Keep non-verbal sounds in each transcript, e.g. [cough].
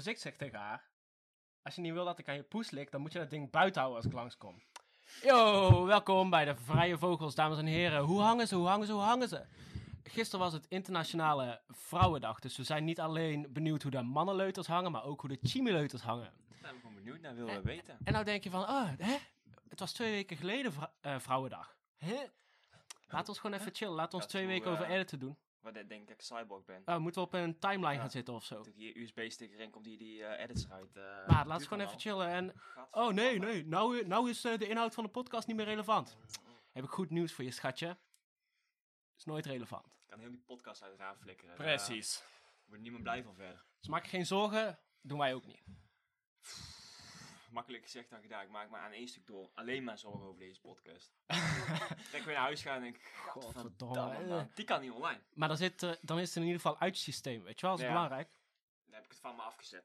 Dus ik zeg tegen haar, als je niet wil dat ik aan je poes lik, dan moet je dat ding buiten houden als ik langskom. Yo, welkom bij de Vrije Vogels, dames en heren. Hoe hangen ze, hoe hangen ze, hoe hangen ze? Gisteren was het Internationale Vrouwendag, dus we zijn niet alleen benieuwd hoe de mannenleuters hangen, maar ook hoe de chimileuters hangen. Daar ben ik gewoon benieuwd naar, willen we weten. En nou denk je van, ah, hè? Het was twee weken geleden vrou- eh, Vrouwendag. Hè? Laat ons gewoon even chillen, laat ons twee weken over eh, editen doen. Waar denk ik cyborg ben. Oh, moeten we op een timeline Ja. gaan zitten of zo? Toen hier USB-sticker in komt die die eh, edits eruit. eh, Maar laat ons gewoon even chillen en... Oh nee, nee, nou, nou is eh, de inhoud van de podcast niet meer relevant. Heb ik goed nieuws voor je, schatje. Is nooit relevant. Ik kan heel die podcast uit het raam flikkeren. Precies. Daar wordt niemand blij van verder. Dus maak je geen zorgen, doen wij ook niet. Makkelijk gezegd dan gedaan. Ik maak me aan één stuk door alleen maar zorgen over deze podcast. [laughs] Trek weer naar huis gaan en denk ik, Godverdomme, man. Die kan niet online. Maar dan, zit, eh, dan is het in ieder geval uit je systeem, weet je wel? Dat is Ja. belangrijk. Dan heb ik het van me afgezet.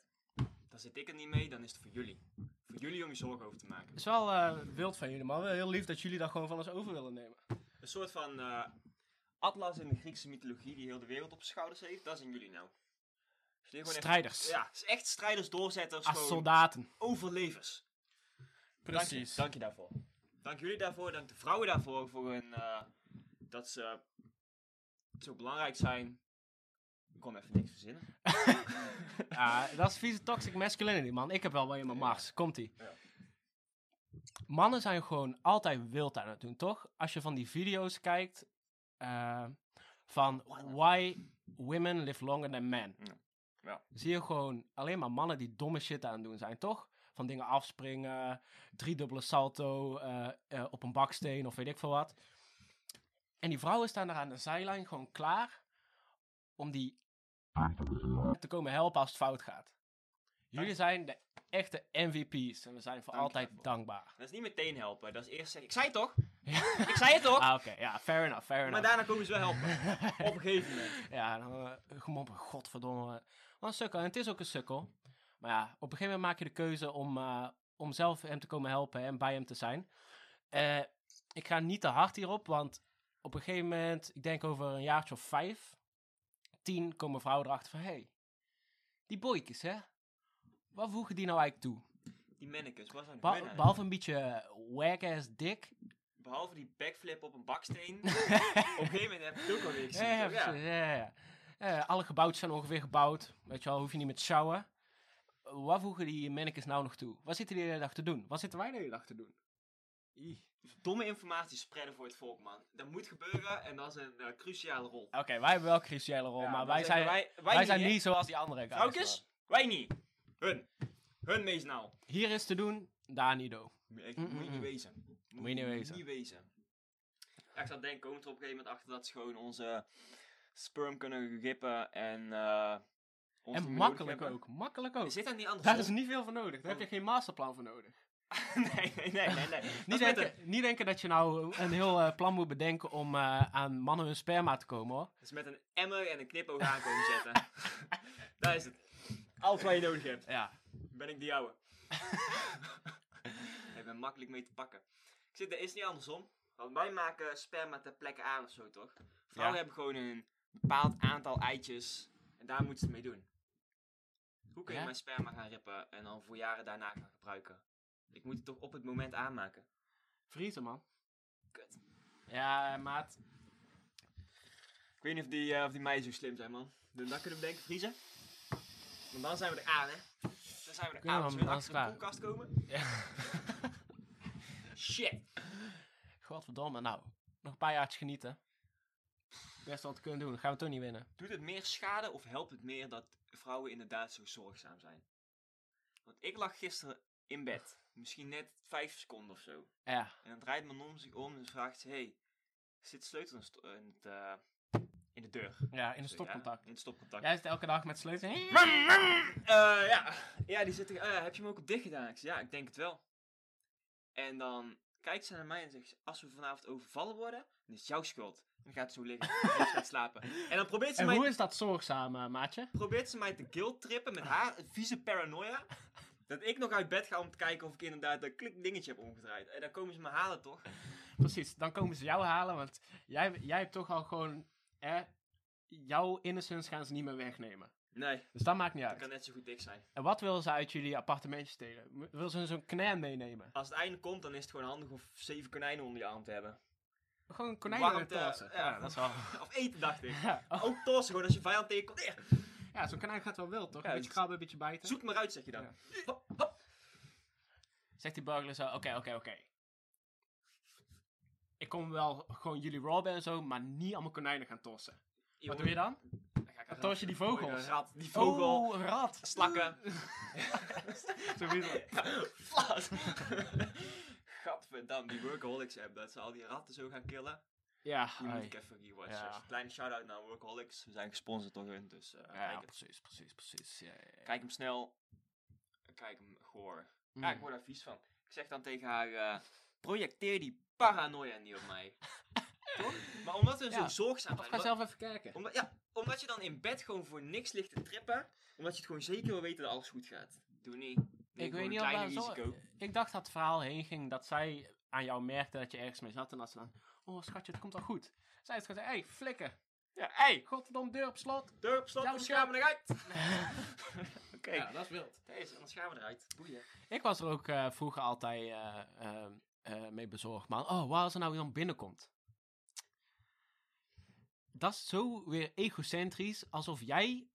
Dan zit ik er niet mee, dan is het voor jullie. Voor jullie om je zorgen over te maken. Het is wel eh, wild van jullie, maar wel heel lief dat jullie dat gewoon van ons over willen nemen. Een soort van eh, atlas in de Griekse mythologie die heel de wereld op zijn schouders heeft. Dat zijn jullie nou. Dus Strijders. Echt, ja, echt strijders, doorzetters, Als soldaten. overlevers. Dank je, dank je daarvoor. Dank jullie daarvoor, dank de vrouwen daarvoor voor hun, eh, dat ze zo belangrijk zijn. Ik kon even niks verzinnen. Ja, [laughs] dat is vieze toxic masculinity, man. Ik heb wel wel in mijn mars. Komt-ie. Ja. Mannen zijn gewoon altijd wild aan het doen, toch? Als je van die video's kijkt eh, van why women live longer than men. Ja. Ja. Zie je gewoon alleen maar mannen die domme shit aan het doen zijn, toch? Van dingen afspringen, driedubbele salto eh, eh, op een baksteen of weet ik veel wat. En die vrouwen staan daar aan de zijlijn gewoon klaar om die te komen helpen als het fout gaat. Jullie zijn de echte MVP's en we zijn voor Dank altijd daarvoor. dankbaar. Dat is niet meteen helpen, dat is eerst zeggen, ik zei het toch? [laughs] Ik zei het toch? Ah, oké, ja, fair enough, fair maar enough. daarna komen ze wel helpen. [laughs] Op een gegeven moment. ja, dan uh, gemopper, godverdomme. Een sukkel, en het is ook een sukkel. Maar ja, op een gegeven moment maak je de keuze om, eh, om zelf hem te komen helpen en bij hem te zijn. Eh, ik ga niet te hard hierop, want op een gegeven moment, ik denk over een jaartje of vijf, tien, komen vrouwen erachter van, hé, hey, die boykes, hè? Wat voegen die nou eigenlijk toe? Die mannekes, wat zijn Be- hun behalve een beetje whack-ass dik. Behalve die backflip op een baksteen. [laughs] op een gegeven moment heb ik het ook alweer gezien. Ja, ja, toch? ja, Eh, alle gebouwd zijn ongeveer gebouwd. Weet je wel, hoef je niet met te sjouwen. Wat voegen die mannekes nou nog toe? Wat zitten die de hele dag te doen? Wat zitten wij de hele dag te doen? Domme informatie spreiden voor het volk, man. Dat moet gebeuren en dat is een eh, cruciale rol. Oké, wij hebben wel een cruciale rol, Ja, maar wij zijn, wij, wij, zijn hè? niet zoals die andere guys. Vrouwtjes? Wij niet. Hun. Hun meest nou. Hier is te doen, daar niet doen. Ik, Mm, Moet je mm, niet mm. wezen. Moet je niet wezen. Niet wezen. Ja, ik zou denken, komen we er op een gegeven moment achter dat ze gewoon onze sperm kunnen rippen en... eh ons En makkelijk ook, makkelijk ook. dat niet anders Daar is niet veel voor nodig. Daar heb je geen masterplan voor nodig. [laughs] nee, nee, nee, nee. [laughs] Niet is denken, niet denken dat je nou een heel eh, plan moet bedenken om eh, aan mannen hun sperma te komen hoor. Dus met een emmer en een knipoog aankomen zetten. [laughs] Daar is het. Alles wat je nodig hebt. Ja. Ben ik die ouwe. ik ben makkelijk mee te pakken. Ik zit, dat is niet andersom. Want wij maken sperma ter plekke aan of zo, toch? Vrouwen Ja. hebben gewoon een bepaald aantal eitjes. En daar moeten ze mee doen. Hoe kun je Ja? mijn sperma gaan rippen en dan voor jaren daarna gaan gebruiken? Ik moet het toch op het moment aanmaken. Vriezen man. Kut. Ja, maat. Ik weet niet of die, eh, of die meiden zo slim zijn, man. Dus dat kunnen we denken, vriezen. Want dan zijn we er aan, hè. Dan zijn we er aan. Als we dan achter de koelkast komen. Ja. Shit. Godverdomme, nou. Nog een paar jaartjes genieten. Best wat te kunnen doen, dan gaan we toch niet winnen. Doet het meer schade of helpt het meer dat vrouwen inderdaad zo zorgzaam zijn? Want ik lag gisteren in bed. Misschien net vijf seconden of zo. Ja. En dan draait mijn non zich om en vraagt ze... Hey, zit sleutel in, het, eh, in de deur? Ja, in Zo, stopcontact. Ja, in het stopcontact. Jij zit elke dag met sleutel. [laughs] Eh, ja. ja, die zit er, eh, heb je hem ook op dicht gedaan? Ik zeg, ja, ik denk het wel. En dan kijkt ze naar mij en zegt ze, als we vanavond overvallen worden, dan is het jouw schuld. En dan gaat ze zo liggen en ze gaat slapen. En dan probeert ze, En mij, hoe is dat zorgzaam, maatje? probeert ze mij te guilt trippen met haar vieze paranoia. Dat ik nog uit bed ga om te kijken of ik inderdaad dat klik dingetje heb omgedraaid. En dan komen ze me halen toch? Precies, dan komen ze jou halen, want jij, jij hebt toch al gewoon... Eh, jouw innocence gaan ze niet meer wegnemen. Nee, Dus dat maakt niet dat uit. kan net zo goed dik zijn. En wat willen ze uit jullie appartementje stelen? Willen ze zo'n konijn meenemen? Als het einde komt, dan is het gewoon handig om zeven konijnen onder je arm te hebben. Gewoon een konijn in Warmte, de tossen. ja. Dat is wel... [laughs] Of eten, dacht ik. Ja, oh, Ook tossen, gewoon als je vijand tegenkomt. Eh, ja zo'n konijn gaat wel wild, toch? Ja, een beetje krabben, een beetje bijten. Zoek maar uit, zeg je dan. Ja. Hop, hop. Zegt die burglar zo, oké, oké, oké. Ik kom wel gewoon jullie robben en zo, maar niet allemaal konijnen gaan tossen. Wat doe je dan? Dan tos je die vogels. Een rat, die vogel, Oh, een rat. slakken. [laughs] Sowieso. Flat. [laughs] Gadverdamme, die Workaholics app, dat ze al die ratten zo gaan killen. Ja, Die moet ik even rewatchen. Ja. Kleine shout-out naar Workaholics. We zijn gesponsord door hun, dus eh, ja, kijk, ja, precies, precies, precies. Ja, kijk hem snel. Kijk hem goor. Mm. Ja, ik word daar vies van. Ik zeg dan tegen haar, eh, projecteer die paranoia niet op mij. [laughs] Toch? Maar omdat we zo zorgzaam zijn. ga zelf even kijken. Omdat, ja, omdat je dan in bed gewoon voor niks ligt te trippen. Omdat je het gewoon zeker wil weten dat alles goed gaat. Doe niet. Ik weet niet of dat zo... Ik dacht dat het verhaal heen ging dat zij aan jou merkte dat je ergens mee zat. En dat ze dan... Oh, schatje, het komt wel goed. Zij het gewoon zei, hey, flikken. Ja, hey, Godverdomme, deur op slot. deur op slot, anders gaan we eruit. [laughs] Oké, Ja, dat is wild. Deze, anders gaan we eruit. Boeien. Ik was er ook eh, vroeger altijd eh, eh, eh, mee bezorgd. Maar oh, waar als er nou iemand binnenkomt? Dat is zo weer egocentrisch. Alsof jij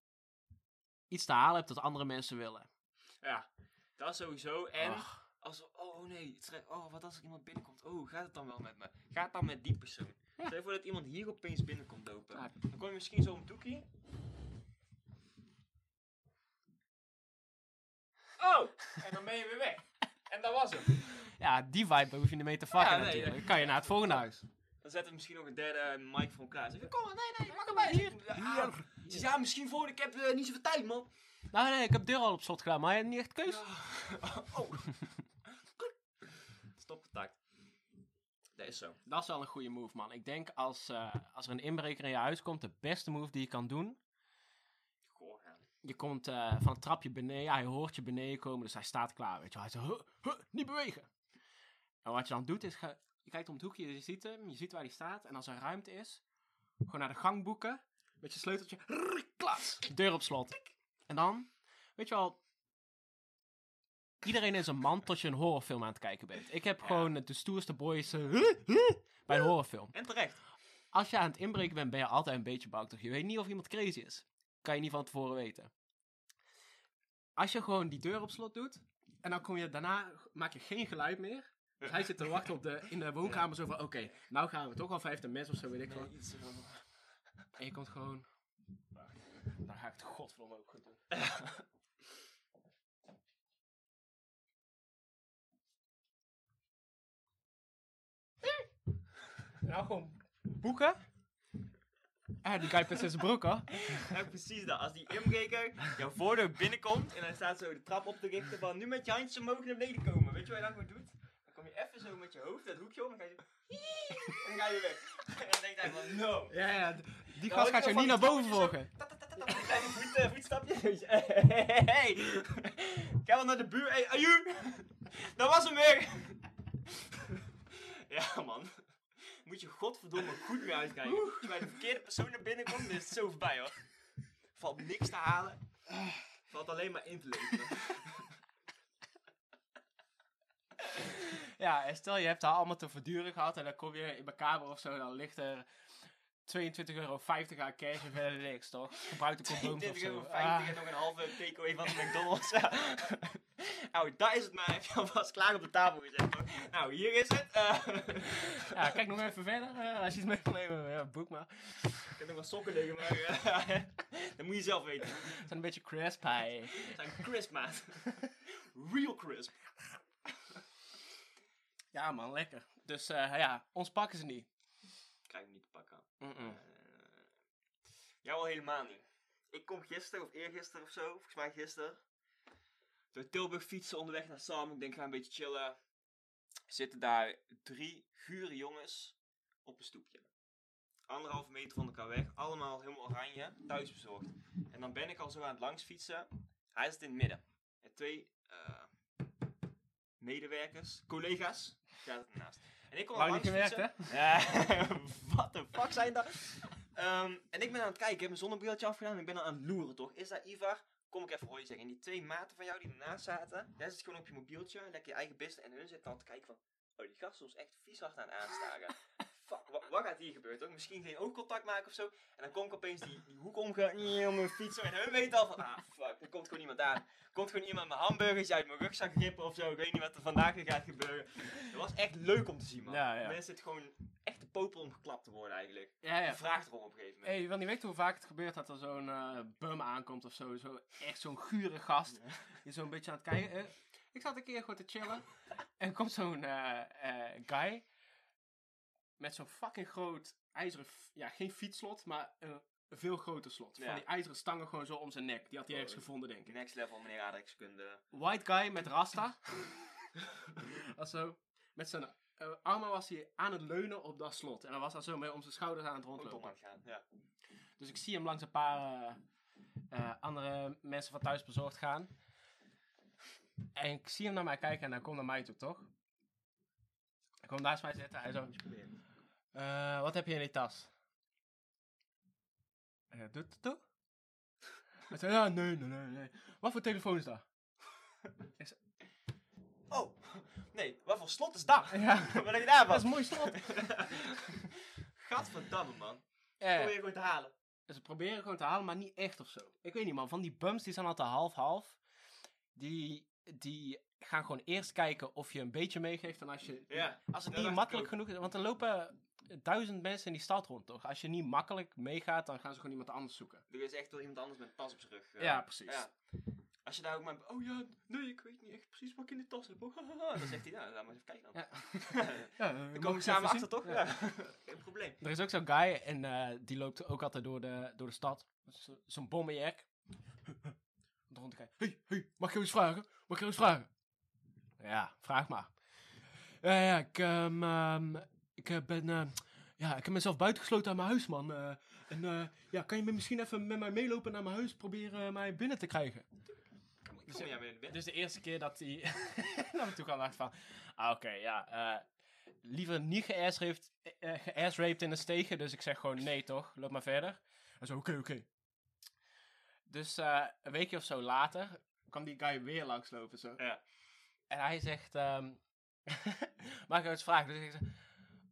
iets te halen hebt dat andere mensen willen. Ja, dat sowieso. En Ach, als, oh nee, het schrijft- oh wat als er iemand binnenkomt? Oh, gaat het dan wel met me? Gaat het dan met die persoon? Ja. Stel je voor dat iemand hier opeens binnenkomt lopen. Ja. Dan kom je misschien zo om doekie. Oh, en dan ben je weer weg. En dat was hem. ja, die vibe daar hoef je niet mee te Ja, nee, natuurlijk. nee. Dan kan je naar het volgende huis. Dan zetten we misschien nog een derde mic voor hem klaar. Zeg, kom maar, nee, nee, mag erbij. Hier. Ja, Ze zegt, ja, misschien voor, ik heb eh, niet zoveel tijd, man. Nou nee, ik heb de deur al op slot gedaan, maar je hebt niet echt keus. Ja. [laughs] Oh. Stopcontact. Dat is zo. Dat is wel een goede move, man. Ik denk als, eh, als er een inbreker in je huis komt, de beste move die je kan doen. Je komt eh, van het trapje beneden, hij hoort je beneden komen, dus hij staat klaar, weet je wel. Hij zegt, huh, huh, niet bewegen. En wat je dan doet is, ga- je kijkt om het hoekje, je ziet hem, je ziet waar hij staat. En als er ruimte is, gewoon naar de gang boeken, met je sleuteltje, rrr, klas, deur op slot. En dan, weet je wel, iedereen is een man tot je een horrorfilm aan het kijken bent. Ik heb gewoon de stoerste boys eh, huh, huh, bij een horrorfilm. En terecht. Als je aan het inbreken bent, ben je altijd een beetje bang, toch? Je weet niet of iemand crazy is. Kan je niet van tevoren weten. Als je gewoon die deur op slot doet, en dan kom je daarna, maak je geen geluid meer. Dus hij zit te wachten op de, in de woonkamer zo van, oké, nou gaan we toch al 15 mensen of zo, weet ik eh, En je komt gewoon... Dan ga ik het godverdomme ook goed doen. [laughs] Nou, gewoon boeken. En die guy pist in zijn broek, hoor. [laughs] Ja, precies dat. Als die inbreker jouw voordeur binnenkomt en hij staat zo de trap op te richten van nu met je handjes omhoog naar beneden komen. Weet je wat je dan gewoon doet? Dan kom je even zo met je hoofd dat hoekje om en dan ga je zo... En dan ga je weg. [laughs] En dan denkt hij van no. Ja, ja, die gast gaat nog niet naar boven volgen. [laughs] kleine voet, eh, voetstapje. Hey! Ik ga wel naar de buur. Hey, aju! Dat was hem weer! Ja, man. Moet je godverdomme goed mee uitkijken. Als je bij de verkeerde persoon naar binnen komt, dan is het zo voorbij hoor. Valt niks te halen. Valt alleen maar in te leveren. Ja, en stel je hebt daar allemaal te verduren gehad en dan kom je in mijn kamer of zo, dan ligt er 22,50 euro aan cash en verder niks, toch? Gebruikte condooms of 20,50 zo. euro Ah. en nog een halve takeaway van de McDonald's. [laughs] Nou, daar is het maar. Heb je alvast klaar op de tafel gezet. hoor. Nou, hier is het. Eh, [laughs] Ja, kijk nog even verder. eh, als je iets mee wil nemen, ja, boek maar. ik heb nog wel sokken liggen, maar eh, [laughs] dat moet je zelf weten. Het zijn een beetje crispy. Het zijn crisp, maat. Real crisp. Ja man, lekker. Dus ja, ons pakken ze niet. Krijg hem niet te pakken. Mm-mm. Eh, jou al helemaal niet. Ik kom gisteren of eergisteren of zo, volgens mij gisteren. Door Tilburg fietsen onderweg naar Sam. Ik denk, ga een beetje chillen. Zitten daar drie gure jongens op een stoepje. Anderhalve meter van elkaar weg. Allemaal helemaal oranje. Thuis bezorgd. En dan ben ik al zo aan het langs fietsen. Hij zit in het midden. En twee eh, medewerkers, collega's, gaat het ernaast. En ik kom al niet gewerkt, fietsen. hè? Ja, [laughs] wat de fuck zijn dat? Ehm, en ik ben aan het kijken, ik heb mijn zonnebrilletje afgedaan en ik ben aan het loeren, toch? Is daar Ivar? Kom ik even hoor je zeggen. En die twee maten van jou die ernaast zaten, jij zit gewoon op je mobieltje, lekker je eigen business. En hun zitten dan te kijken van, oh die gast is ons echt vies hard aan het. Fuck, wa- wat gaat hier gebeuren, toch? Misschien geen oogcontact maken of zo. En dan kom ik opeens die, die hoek omge... Om mijn fiets. En hun weet al van, ah fuck, er komt gewoon iemand aan. Er komt gewoon iemand mijn hamburgers uit mijn rugzak grippen of zo. Ik weet niet wat er vandaag weer gaat gebeuren. Het was echt leuk om te zien, man. Ja, ja. Mensen zitten gewoon echt de popel om geklapt te worden eigenlijk. Ja, ja. Vraag erom op een gegeven moment. Hey, je wil niet weten hoe vaak het gebeurt dat er zo'n eh, bum aankomt of zo. zo echt zo'n gure gast. Je [laughs] zo'n beetje aan het kijken. Eh, ik zat een keer gewoon te chillen. [laughs] En er komt zo'n eh, guy. Met zo'n fucking groot ijzeren... Ja, geen fietsslot, maar eh, een veel groter slot. Ja. Van die ijzeren stangen gewoon zo om zijn nek. Die had hij ergens Oh. gevonden, denk ik. Next level, meneer aardrijkskunde. White guy met rasta. [laughs] zo. Met zijn eh, armen was hij aan het leunen op dat slot. En dan was hij zo mee om zijn schouders aan het rondlopen. gaan, ja. Dus ik zie hem langs een paar eh, andere mensen van thuis bezorgd gaan. En ik zie hem naar mij kijken en hij komt naar mij toe, toch? Komt naast mij zitten. Hij zo... "Eh, wat heb je in die tas? En hij doet het toe. Hij zei, ja, nee, nee, nee, nee. Wat voor telefoon is dat? Oh, nee, wat voor slot is dat? Ja, [laughs] Wat heb je daar dat is een mooi slot. [laughs] Gadverdamme, man. Ja, Probeer je gewoon te halen. Ze proberen gewoon te halen, maar niet echt of zo. Ik weet niet, man. Van die bums, die zijn altijd half-half. Die, die gaan gewoon eerst kijken of je een beetje meegeeft. En als, je, Ja, als het niet makkelijk genoeg is... Want er lopen duizend mensen in die stad rond, toch? Als je niet makkelijk meegaat, dan gaan ze gewoon iemand anders zoeken. Er is echt wel iemand anders met een tas op zijn rug. Ja, precies. Ja. Als je daar ook maar... Oh ja, nee, ik weet niet echt precies wat ik in de tas heb. Oh. [laughs] Dan zegt hij, nou, laat maar eens even kijken dan. Ja. [laughs] Ja, Dan komen we samen achter, toch? Ja. [laughs] Geen probleem. Er is ook zo'n guy en eh, die loopt ook altijd door de, door de stad. Zo- Zo'n bommenjack. Om rond te kijken. Hey, hey, mag ik jou iets vragen? Mag ik jou iets vragen? Ja, vraag maar. Ja, ja, ik, ehm, ehm, ik eh, ben... eh, ja, ik heb mezelf buitengesloten aan mijn huis, man. Eh, en eh, ja, kan je me misschien even met mij meelopen naar mijn huis? Proberen mij binnen te krijgen. Binnen? Dus de eerste keer dat hij [laughs] naar me toe kwam, dacht van... Ah, oké, ja. liever niet geassraped geassraped in de stegen. Dus ik zeg gewoon nee, toch? Loop maar verder. Hij zo, oké, oké. Dus een weekje of zo later kwam die guy weer langslopen. Zo. Ja. En hij zegt... ehm [laughs] mag ik jou iets vragen? Dus ik zeg...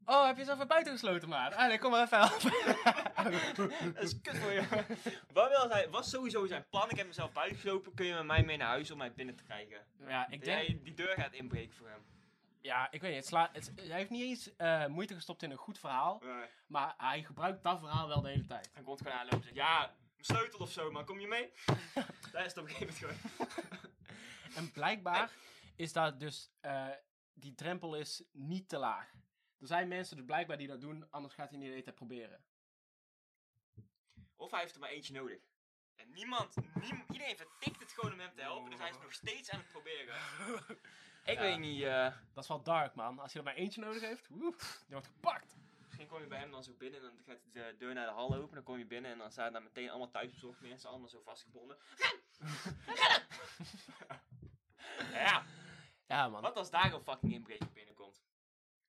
Oh, heb je jezelf weer buiten gesloten, maat? Ah, nee, kom maar even helpen. [laughs] Dat is kut voor je. wat wil hij, was sowieso zijn plan? Ik heb mezelf buitengeslopen. Kun je met mij mee naar huis om mij binnen te krijgen? ja, ik denk... Jij die deur gaat inbreken voor hem. Ja, ik weet niet. Het sla, het, hij heeft niet eens eh, moeite gestopt in een goed verhaal. Nee. Maar hij gebruikt dat verhaal wel de hele tijd. Hij komt gewoon aanlopen en zegt, ja, mijn sleutel of zo, maar kom je mee? [laughs] Daar is het op een gegeven moment gewoon. En blijkbaar is dat dus, eh, die drempel is niet te laag. Er zijn mensen dus blijkbaar die dat doen, anders gaat hij niet de hele tijd proberen. Of hij heeft er maar eentje nodig. En niemand, niem- iedereen vertikt het gewoon om hem te helpen, dus hij is nog steeds aan het proberen. [laughs] Ik Ja. weet niet, eh, Dat is wel dark, man. Als je er maar eentje nodig heeft, woe, die wordt gepakt. misschien kom je bij hem dan zo binnen en dan gaat de deur naar de hal open, dan kom je binnen en dan staan daar meteen allemaal thuisbezorgd mensen, allemaal zo vastgebonden. [laughs] ja, Ja, man. wat als daar een fucking inbreker binnenkomt?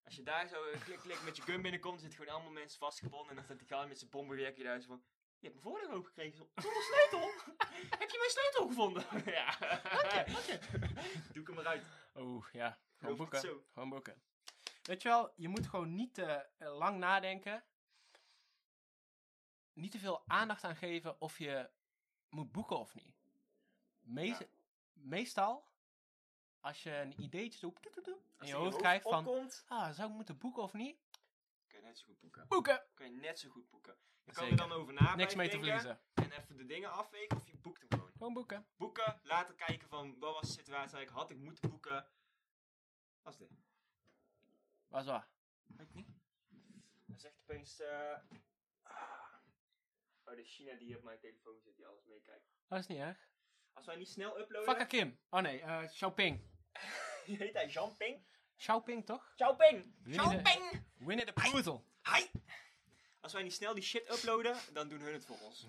Als je daar zo eh, klik klik met je gun binnenkomt, zitten gewoon allemaal mensen vastgebonden en dan staat die guy met zijn bommenwerkje daar zo van... Je hebt mijn voordeur opengekregen zo, zonder [laughs] sleutel? Heb je mijn sleutel gevonden? [laughs] ja. [laughs] Doe ik hem eruit. Oh, ja. Gewoon Geloof het boeken. zo. Gewoon boeken. Weet je wel, je moet gewoon niet te eh, lang nadenken. Niet te veel aandacht aan geven of je moet boeken of niet. Mees- Ja. Meestal, als je een ideetje zo toet, in je er hoofd krijgt van... opkomt, Ah, zou ik moeten boeken of niet? kun je net zo goed boeken. Boeken! Kun je net zo goed boeken. Je kan er dan over na Niks mee te verliezen. En even de dingen afwegen of je boekt hem gewoon. Gewoon boeken. Boeken, later kijken van wat was de situatie eigenlijk, had ik moeten boeken. Wat is dit? Was waar. Weet ik niet. Dan zegt opeens, ah. Oh, de China die op mijn telefoon zit, die alles meekijkt. Dat is niet erg. Als wij niet snel uploaden... Fakka Kim. Oh nee, eh Xiaoping. [laughs] Heet hij Jean-Ping? Xiaoping toch? Xiaoping! De- Xiaoping! Winnie the Poodle. Hi! Als wij niet snel die shit uploaden, dan doen hun het voor ons.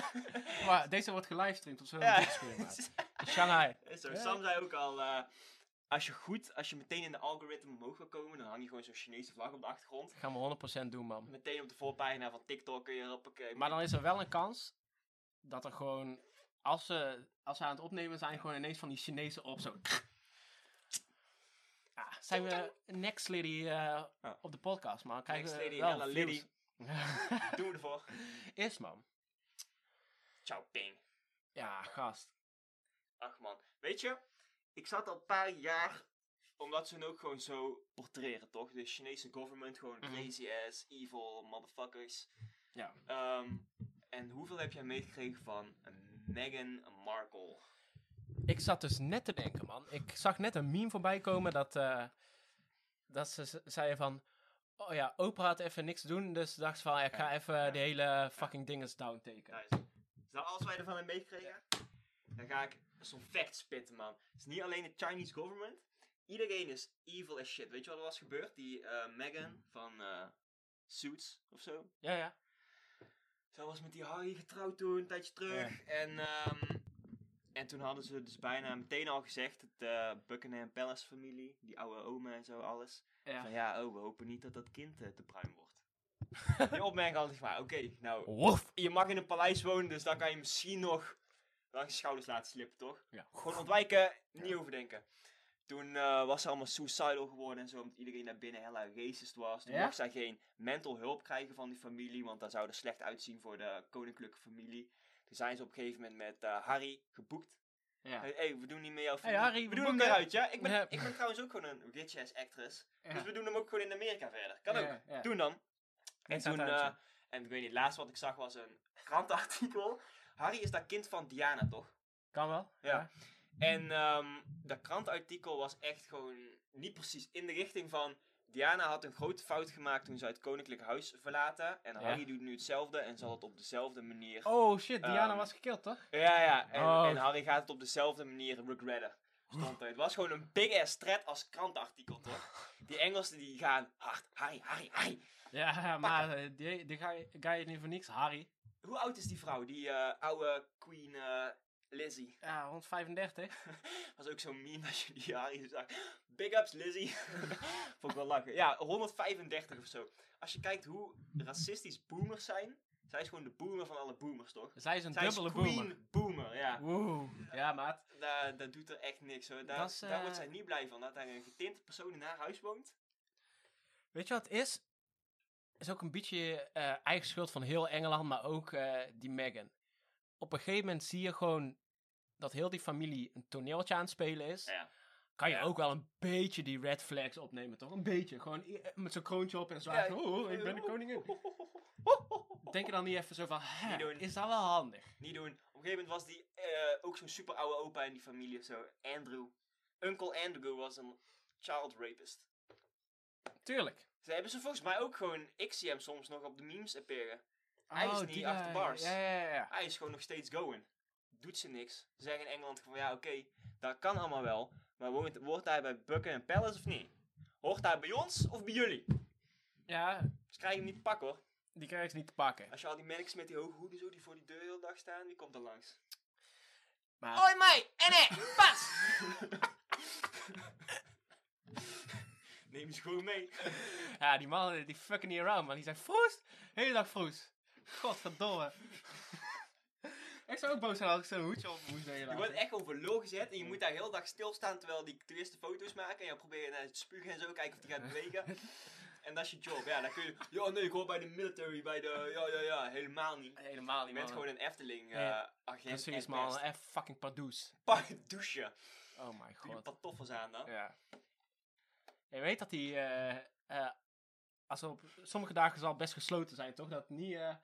[laughs] Maar deze wordt gelivestreamd op zo'n Ja. Shanghai. Is [laughs] zo. Ja. Sam zei ook al, eh, als je goed, als je meteen in de algoritme omhoog wil komen, dan hang je gewoon zo'n Chinese vlag op de achtergrond. gaan we 100% doen, man. Meteen op de voorpagina van TikTok kun je hoppakee. Maar dan is er wel een kans dat er gewoon, als ze, als ze aan het opnemen zijn, gewoon ineens van die Chinezen op zo. Zijn we next lady eh, op de podcast, man. Krijgen Next lady, wel Ella views. [laughs] Doen we ervoor. Is, man. Ciao, ping. Ja, gast. Ach man, weet je, ik zat al een paar jaar, omdat ze hun ook gewoon zo portreren, toch? De Chinese government, gewoon Mhm. crazy ass, evil motherfuckers. Ja. Ehm, en hoeveel heb jij meegekregen van Meghan Markle? Ik zat dus net te denken, man. Ik zag net een meme voorbij komen dat, eh, dat ze zeiden van... Oh ja, Oprah had even niks te doen, dus dacht ze van... ja, Ik ga Ja, even ja. de hele fucking dinges downtaken. Nice. Is dat alles wat je ervan hebt meegekregen? Dan ga ik zo'n fact spitten, man. Het is niet alleen de Chinese government. Iedereen is evil as shit. Weet je wat er was gebeurd? Die eh Meghan van eh, Suits of zo. Ja, ja. Zij was met die Harry getrouwd toen, een tijdje terug. En, ehm, en toen hadden ze dus bijna meteen al gezegd, het eh, Buckingham Palace familie, die oude oma en zo, alles. ja. Van ja, oh, we hopen niet dat dat kind eh, te bruin wordt. [laughs] Die opmerking had ik van, oké, nou, Woef! je mag in een paleis wonen, dus dan kan je misschien nog langs je schouders laten slippen, toch? Ja. Gewoon ontwijken, niet overdenken. Toen eh, was ze allemaal suicidal geworden en zo, omdat iedereen daar binnen hella racist was. Toen mocht zij geen mental hulp krijgen van die familie, want dat zou er slecht uitzien voor de koninklijke familie. Toen zijn ze op een gegeven moment met eh, Harry geboekt. Ja. Hey, hey, we doen niet meer jouw Hey, familie. Harry, we we doen hem eruit, ja? Ik ben, Ja. ik ben trouwens ook gewoon een rich ass actress. Ja. Dus we doen hem ook gewoon in Amerika verder. Kan ook. Doen dan. En toen, eh, en ik weet niet, het laatste wat ik zag was een krantenartikel. Harry is dat kind van Diana, toch? Kan wel. Ja. En ehm, dat krantenartikel was echt gewoon niet precies in de richting van... Diana had een grote fout gemaakt toen ze het koninklijk huis verlaten. En Ja. Harry doet nu hetzelfde en zal het op dezelfde manier... Oh shit, Diana Ehm, was gekild, toch? Ja, ja. En, Oh. en Harry gaat het op dezelfde manier regretten. Stond er. Het was gewoon een big ass thread als krantenartikel, toch? Die Engelsen die gaan hard. Harry, Harry, Harry. Ja, maar eh, die, die ga, je, ga je niet voor niks, Harry. Hoe oud is die vrouw? Die eh, oude Queen eh, Lizzie. Ja, 135. [laughs] was ook zo'n meme als je die Harry zag. Big ups Lizzie. [laughs] Vond ik wel lachen. Ja, 135 of zo. Als je kijkt hoe racistisch boomers zijn. Zij is gewoon de boomer van alle boomers, toch? Zij is een Zij is dubbele Queen boomer. boomer, ja. Ja, maat. Daar, dat doet er echt niks hoor. Daar, Dat is, daar eh, wordt zij niet blij van. Dat daar een getinte persoon in haar huis woont. Weet je wat het is? is ook een beetje eh, eigen schuld van heel Engeland, maar ook eh, die Meghan. Op een gegeven moment zie je gewoon dat heel die familie een toneeltje aan het spelen is. Ja. Kan je Ja. ook wel een beetje die red flags opnemen, toch? Een beetje. Gewoon i- met zo'n kroontje op en zwaar. oh, oh, ik ben de koningin. [laughs] Denk je dan niet even zo van, hè, Niet doen. is dat wel handig? Niet doen. Op een gegeven moment was die eh, ook zo'n super oude opa in die familie zo. Andrew. Uncle Andrew was een child rapist. Tuurlijk. Ze hebben ze volgens mij ook gewoon, ik zie hem soms nog op de memes appearen. Hij is Oh, niet die achter bars. Ja, ja. Hij is gewoon nog steeds going. Doet ze niks. Ze zeggen in Engeland van ja oké, dat kan allemaal wel. Maar woont, wordt hij bij Buckingham Palace of niet? Hoort hij bij ons of bij jullie? Ja, Dus krijg je hem niet te pakken hoor. die krijg je niet te pakken. Als je al die merkjes met die hoge hoeden zo die voor die deur de hele dag staan, wie komt er langs? Maar Hoi mij, enne, pas! Neem ze gewoon mee. ja, die man die fucking niet around, man. Die zei Froes. Hele dag Froes. Godverdomme. Ik zou ook boos zijn als ik zo'n hoedje op moest nemen. Je wordt echt voor lul gezet en je moet daar heel dag stilstaan terwijl die toeristen foto's maken. En je probeert naar het spugen en zo, kijken of die gaat bewegen. [laughs] En dat is je job. Ja, dan kun je... Ja, nee, ik hoor bij de military, bij de... Ja, ja, ja, helemaal niet. Helemaal Je niet, bent man. gewoon een Efteling Ja. agent. En man. Echt fucking pardoes. Pak douchen. Oh my Doe je god. pantoffels aan dan. Ja. Je weet dat die... eh, eh, als op sommige dagen zal best gesloten zijn, toch? Dat, niet, eh,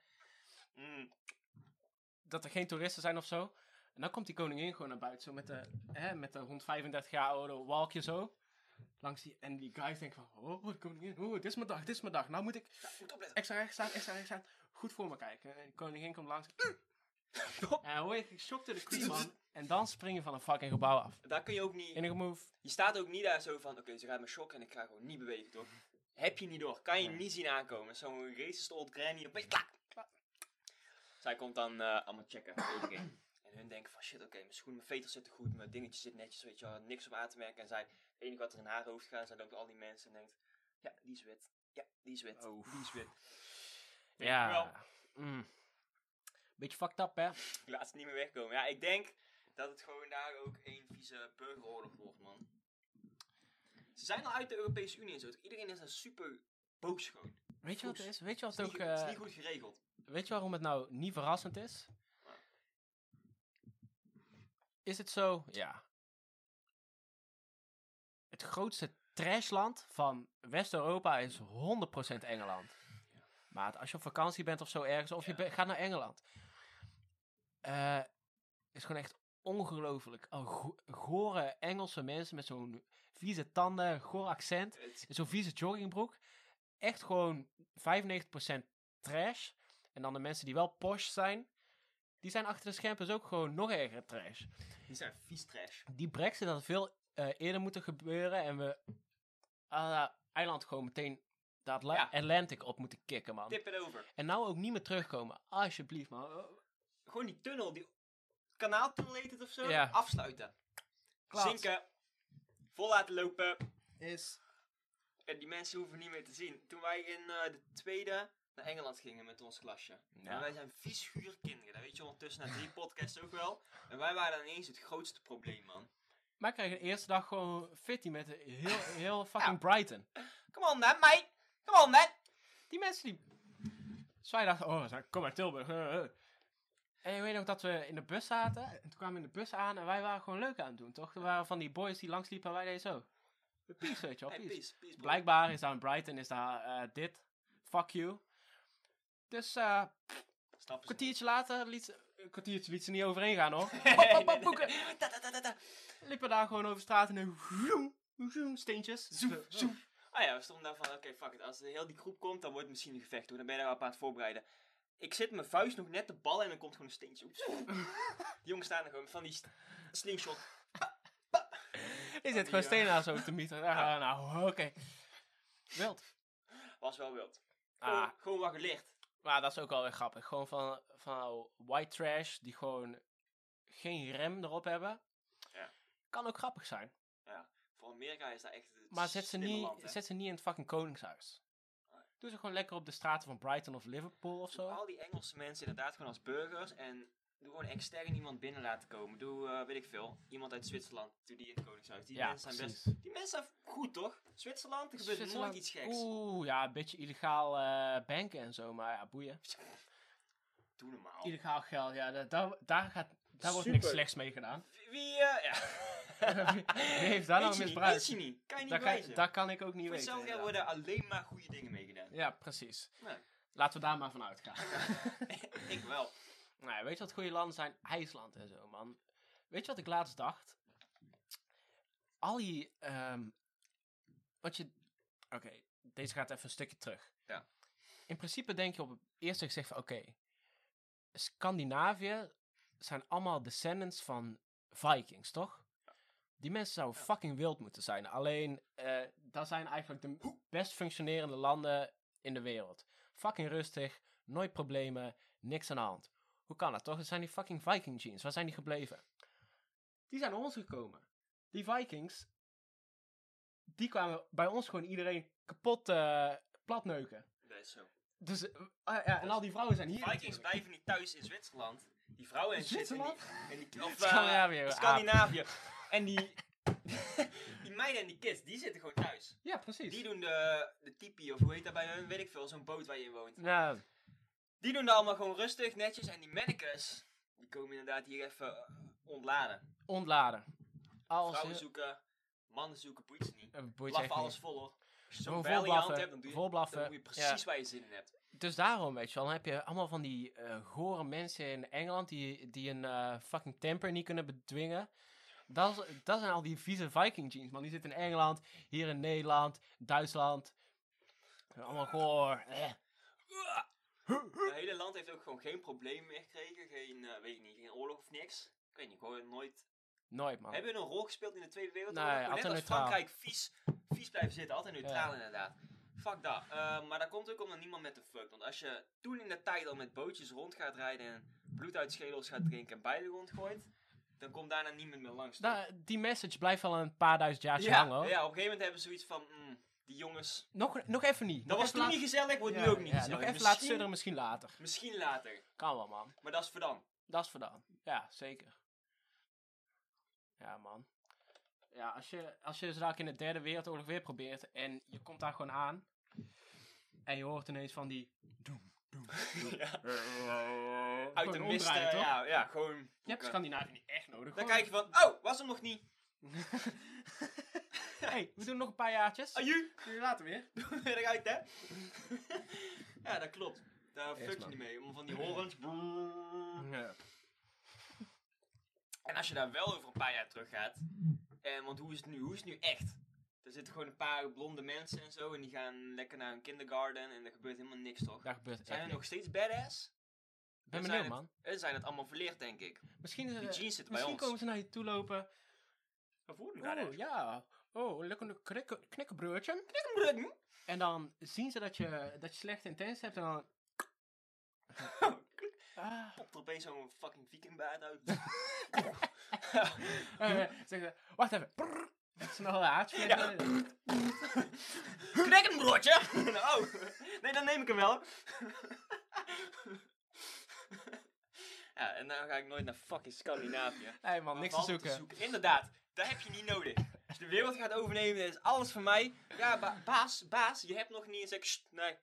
Mm. Dat er geen toeristen zijn of zo. En dan komt die koningin gewoon naar buiten, zo met de, hè, met de rond 35 jaar oude walkje zo. Langs die, en die guys denken van, oh, de koningin, oh, dit is mijn dag, dit is mijn dag. Nou moet ik Ja, extra recht staan, extra recht staan. Goed voor me kijken. En de koningin komt langs. [laughs] En dan hoor je geschokt door de [laughs] queen, man. En dan spring je van een fucking gebouw af. Daar kun je ook niet... Enige move. Je staat ook niet daar zo van, oké, ze gaat me shocken en ik ga gewoon niet bewegen, toch? Heb je niet door. Kan je Nee. niet zien aankomen. Zo'n racist old granny, klak. Zij komt dan eh, allemaal checken. [clears throat] En hun denken van shit, oké, mijn schoenen, mijn veters zitten goed, mijn dingetje zit netjes, weet je wel, niks op aan te merken. En zij, het enige wat er in haar hoofd gaat, zijn ook al die mensen en denkt, ja, die is wit. Ja, die is wit. Oef. Die is wit. Ja. Wel. Mm. Beetje fucked up, hè? Ik laat ze niet meer wegkomen. Ja, ik denk dat het gewoon daar ook één vieze burgeroorlog wordt, man. Ze zijn al uit de Europese Unie en zo. Iedereen is daar super boos gewoon. Weet je wat het is? Weet je Het wat is, ook... niet, het is eh, niet goed geregeld. Weet je waarom het nou niet verrassend is? Is het zo? Ja. Het grootste trashland van West-Europa is 100% Engeland. Maar als je op vakantie bent of zo ergens, of je Ja. gaat naar Engeland. eh is gewoon echt ongelooflijk. Al go- gore Engelse mensen met zo'n vieze tanden, goor accent. Zo'n vieze joggingbroek. Echt gewoon 95% trash. En dan de mensen die wel posh zijn. Die zijn achter de schermpjes ook gewoon nog erger trash. die zijn vies trash. Die brexit had veel eh, eerder moeten gebeuren. En we uh, eiland gewoon meteen de Atla- Ja. Atlantic op moeten kicken, man. Tip het over. En nou ook niet meer terugkomen. Alsjeblieft, man. Gewoon die tunnel, die kanaaltunnel heet het of zo, Ja. afsluiten. Klaar. Zinken. Vol laten lopen. Is... En die mensen hoeven niet meer te zien. Toen wij in eh, de tweede naar Engeland gingen met ons klasje. Ja. En wij zijn vies kinderen. Dat weet je ondertussen na drie podcasts ook wel. En wij waren dan ineens het grootste probleem, man. Maar ik kreeg de eerste dag gewoon fitty met heel, heel fucking Brighton. Come on then, mate. Come on then. Die mensen die... Dus wij dachten, oh, kom maar Tilburg. eh, eh. En je weet nog dat we in de bus zaten. En toen kwamen we in de bus aan en wij waren gewoon leuk aan het doen, toch? Er waren van die boys die langsliepen en wij deden zo. Peace, weet je wel, Hey, peace. Blijkbaar is daar in Brighton is daar eh, dit. Fuck you. Dus eh, een kwartiertje later liet ze... Een kwartiertje liet ze niet overheen gaan, hoor. [laughs] boeken. ta. Liepen daar gewoon over straat en dan... Steentjes. Zoem, zoem. Ah ja, we stonden daar van, oké, fuck it. Als de heel die groep komt, dan wordt het misschien een gevecht hoor. Dan ben je daar op aan het voorbereiden. Ik zit mijn vuist nog net te ballen en dan komt gewoon een steentje. Die jongens staan er gewoon van die slingshot. Je zit gewoon stenen zo te mieten. Ah, nou, oké. Wild. Was wel wild. Gewoon, Ah, gewoon wat gelicht. Maar dat is ook wel weer grappig. Gewoon van, van white trash die gewoon geen rem erop hebben. Ja. Kan ook grappig zijn. Voor Amerika is dat echt het Maar zet ze, niet, land, zet ze niet in het fucking koningshuis. Nee. Doe ze gewoon lekker op de straten van Brighton of Liverpool of zo. Al die Engelse mensen inderdaad gewoon als burgers. En doe gewoon extern iemand binnen laten komen. Doe, eh, weet ik veel, iemand uit Zwitserland. Doe die in het Koningshuis. Die Ja, mensen zijn best... Die mensen zijn goed, toch? Zwitserland, er gebeurt Zwitserland- nooit iets geks. Oeh, ja, een beetje illegaal eh, banken en zo, maar ja, boeien. [laughs] Doe normaal. Illegaal geld, ja, da- daar, daar, gaat, daar wordt niks slechts mee gedaan. Wie, wie, eh, ja. [laughs] Wie heeft daar nou misbruikt? weet je niet. Kan je niet Dat kan, wijzen. dat kan ik ook niet Voor weten. hetzelfde geld inderdaad. worden alleen maar goede dingen meegedaan. Ja, precies. Nee. Laten we daar maar van uitgaan. [laughs] ik wel. Nou, weet je wat goede landen zijn? IJsland en zo, man. Weet je wat ik laatst dacht? Al die, ehm wat je, oké, deze gaat even een stukje terug. Ja. In principe denk je op het eerste gezicht van, oké, Scandinavië zijn allemaal descendants van Vikings, toch? Die mensen zouden fucking wild moeten zijn. Alleen, eh dat zijn eigenlijk de best functionerende landen in de wereld. Fucking rustig, nooit problemen, niks aan de hand. Hoe kan dat toch? Het zijn die fucking Viking genes. Waar zijn die gebleven? Die zijn naar ons gekomen. Die Vikings, die kwamen bij ons gewoon iedereen kapot eh platneuken. Dat is zo. Dus, eh, ah, ja, en al die vrouwen zijn hier. Vikings natuurlijk. blijven niet thuis in Zwitserland. Die vrouwen in Zwitserland? die, [laughs] en die, of, eh, Scandinavië, Scandinavië. En die, die meiden en die kids, die zitten gewoon thuis. Ja, precies. Die doen de, de tipi, of hoe heet dat bij hun, weet ik veel, zo'n boot waar je in woont. Ja, Die doen dat allemaal gewoon rustig, netjes. En die mannekes, die komen inderdaad hier even eh, ontladen. ontladen. Als Vrouwen zoeken, mannen zoeken, boeit niet. Eh, echt alles vol hoor. Als je hand hebt, dan doe je, volblaffen, dan doe je precies waar je zin in hebt. Dus daarom, weet je wel, dan heb je allemaal van die eh gore mensen in Engeland die, die een fucking temper niet kunnen bedwingen. Dat, is, dat zijn al die vieze Viking jeans, man. Die zitten in Engeland, hier in Nederland, Duitsland. Allemaal goor. Eh. Het hele land heeft ook gewoon geen problemen meer gekregen. Geen, eh, weet ik niet, geen oorlog of niks. Ik weet niet, gewoon nooit. Nooit, man. Hebben we een rol gespeeld in de Tweede Wereldoorlog? Nee, Gewoon net altijd als neutraal. Frankrijk vies, vies blijven zitten. Altijd neutraal Ja. inderdaad. Fuck dat. Eh, maar dat komt ook omdat niemand met de fuck. Want als je toen in de tijd al met bootjes rond gaat rijden en bloed uit schedels gaat drinken en bij de grond gooit, dan komt daarna niemand meer langs. Da- die message blijft wel een paar duizend jaar ja, hangen hoor. ja, op een gegeven moment hebben ze zoiets van, mm, die jongens, Nog, nog even niet. dat Nog was toen laat- niet gezellig, wordt Ja, nu ook niet ja, gezellig. Nog even laten misschien, sudderen, misschien later. misschien later, Kan wel man. maar dat is voor dan. Dat is verdaan. Ja, zeker. Ja, man. Ja, als je, als je zo in de derde wereldoorlog weer probeert en je komt daar gewoon aan en je hoort ineens van die... Doem, doem, doem. [laughs] ja. Gewoon Uit de mist, toch? ja, ja, gewoon... Je hebt Scandinavië niet echt nodig. Dan gewoon- kijk je van, oh, was hem nog niet. [laughs] [laughs] hey, we doen nog een paar jaartjes. Aju, Later weer. [laughs] doe weer eruit, hè. [laughs] ja, dat klopt. Daar Yes, fuck je niet mee. Om van die horens... Ja. En als je daar wel over een paar jaar terug gaat, en, want hoe is het nu? Hoe is het nu echt? Er zitten gewoon een paar blonde mensen en zo, en die gaan lekker naar een kindergarten en er gebeurt helemaal niks toch? Daar gebeurt Zijn echt er nog steeds badass? Ik ben benieuwd, man. En zijn het allemaal verleerd, denk ik. Misschien, eh, Die jeans zitten bij misschien ons. komen ze naar je toe lopen. Oh, ja. Oh, lekker een knikke, knikkenbroodje. En dan zien ze dat je, dat je slechte intenties hebt en dan... Ah, Popt opeens zo'n fucking viking baard uit. [laughs] eh, zeggen ze, wacht even. Brrr. Haartje. Ja. Knik een broodje! oh, nee, dan neem ik hem wel. ja, en dan ga ik nooit naar fucking Scandinavië. Nee man, niks te valt zoeken. Inderdaad, dat heb je niet nodig. Als je de wereld gaat overnemen, dan is alles van mij. Ja, ba- baas, baas, je hebt nog niet. En zeg ik, "Sst, nee,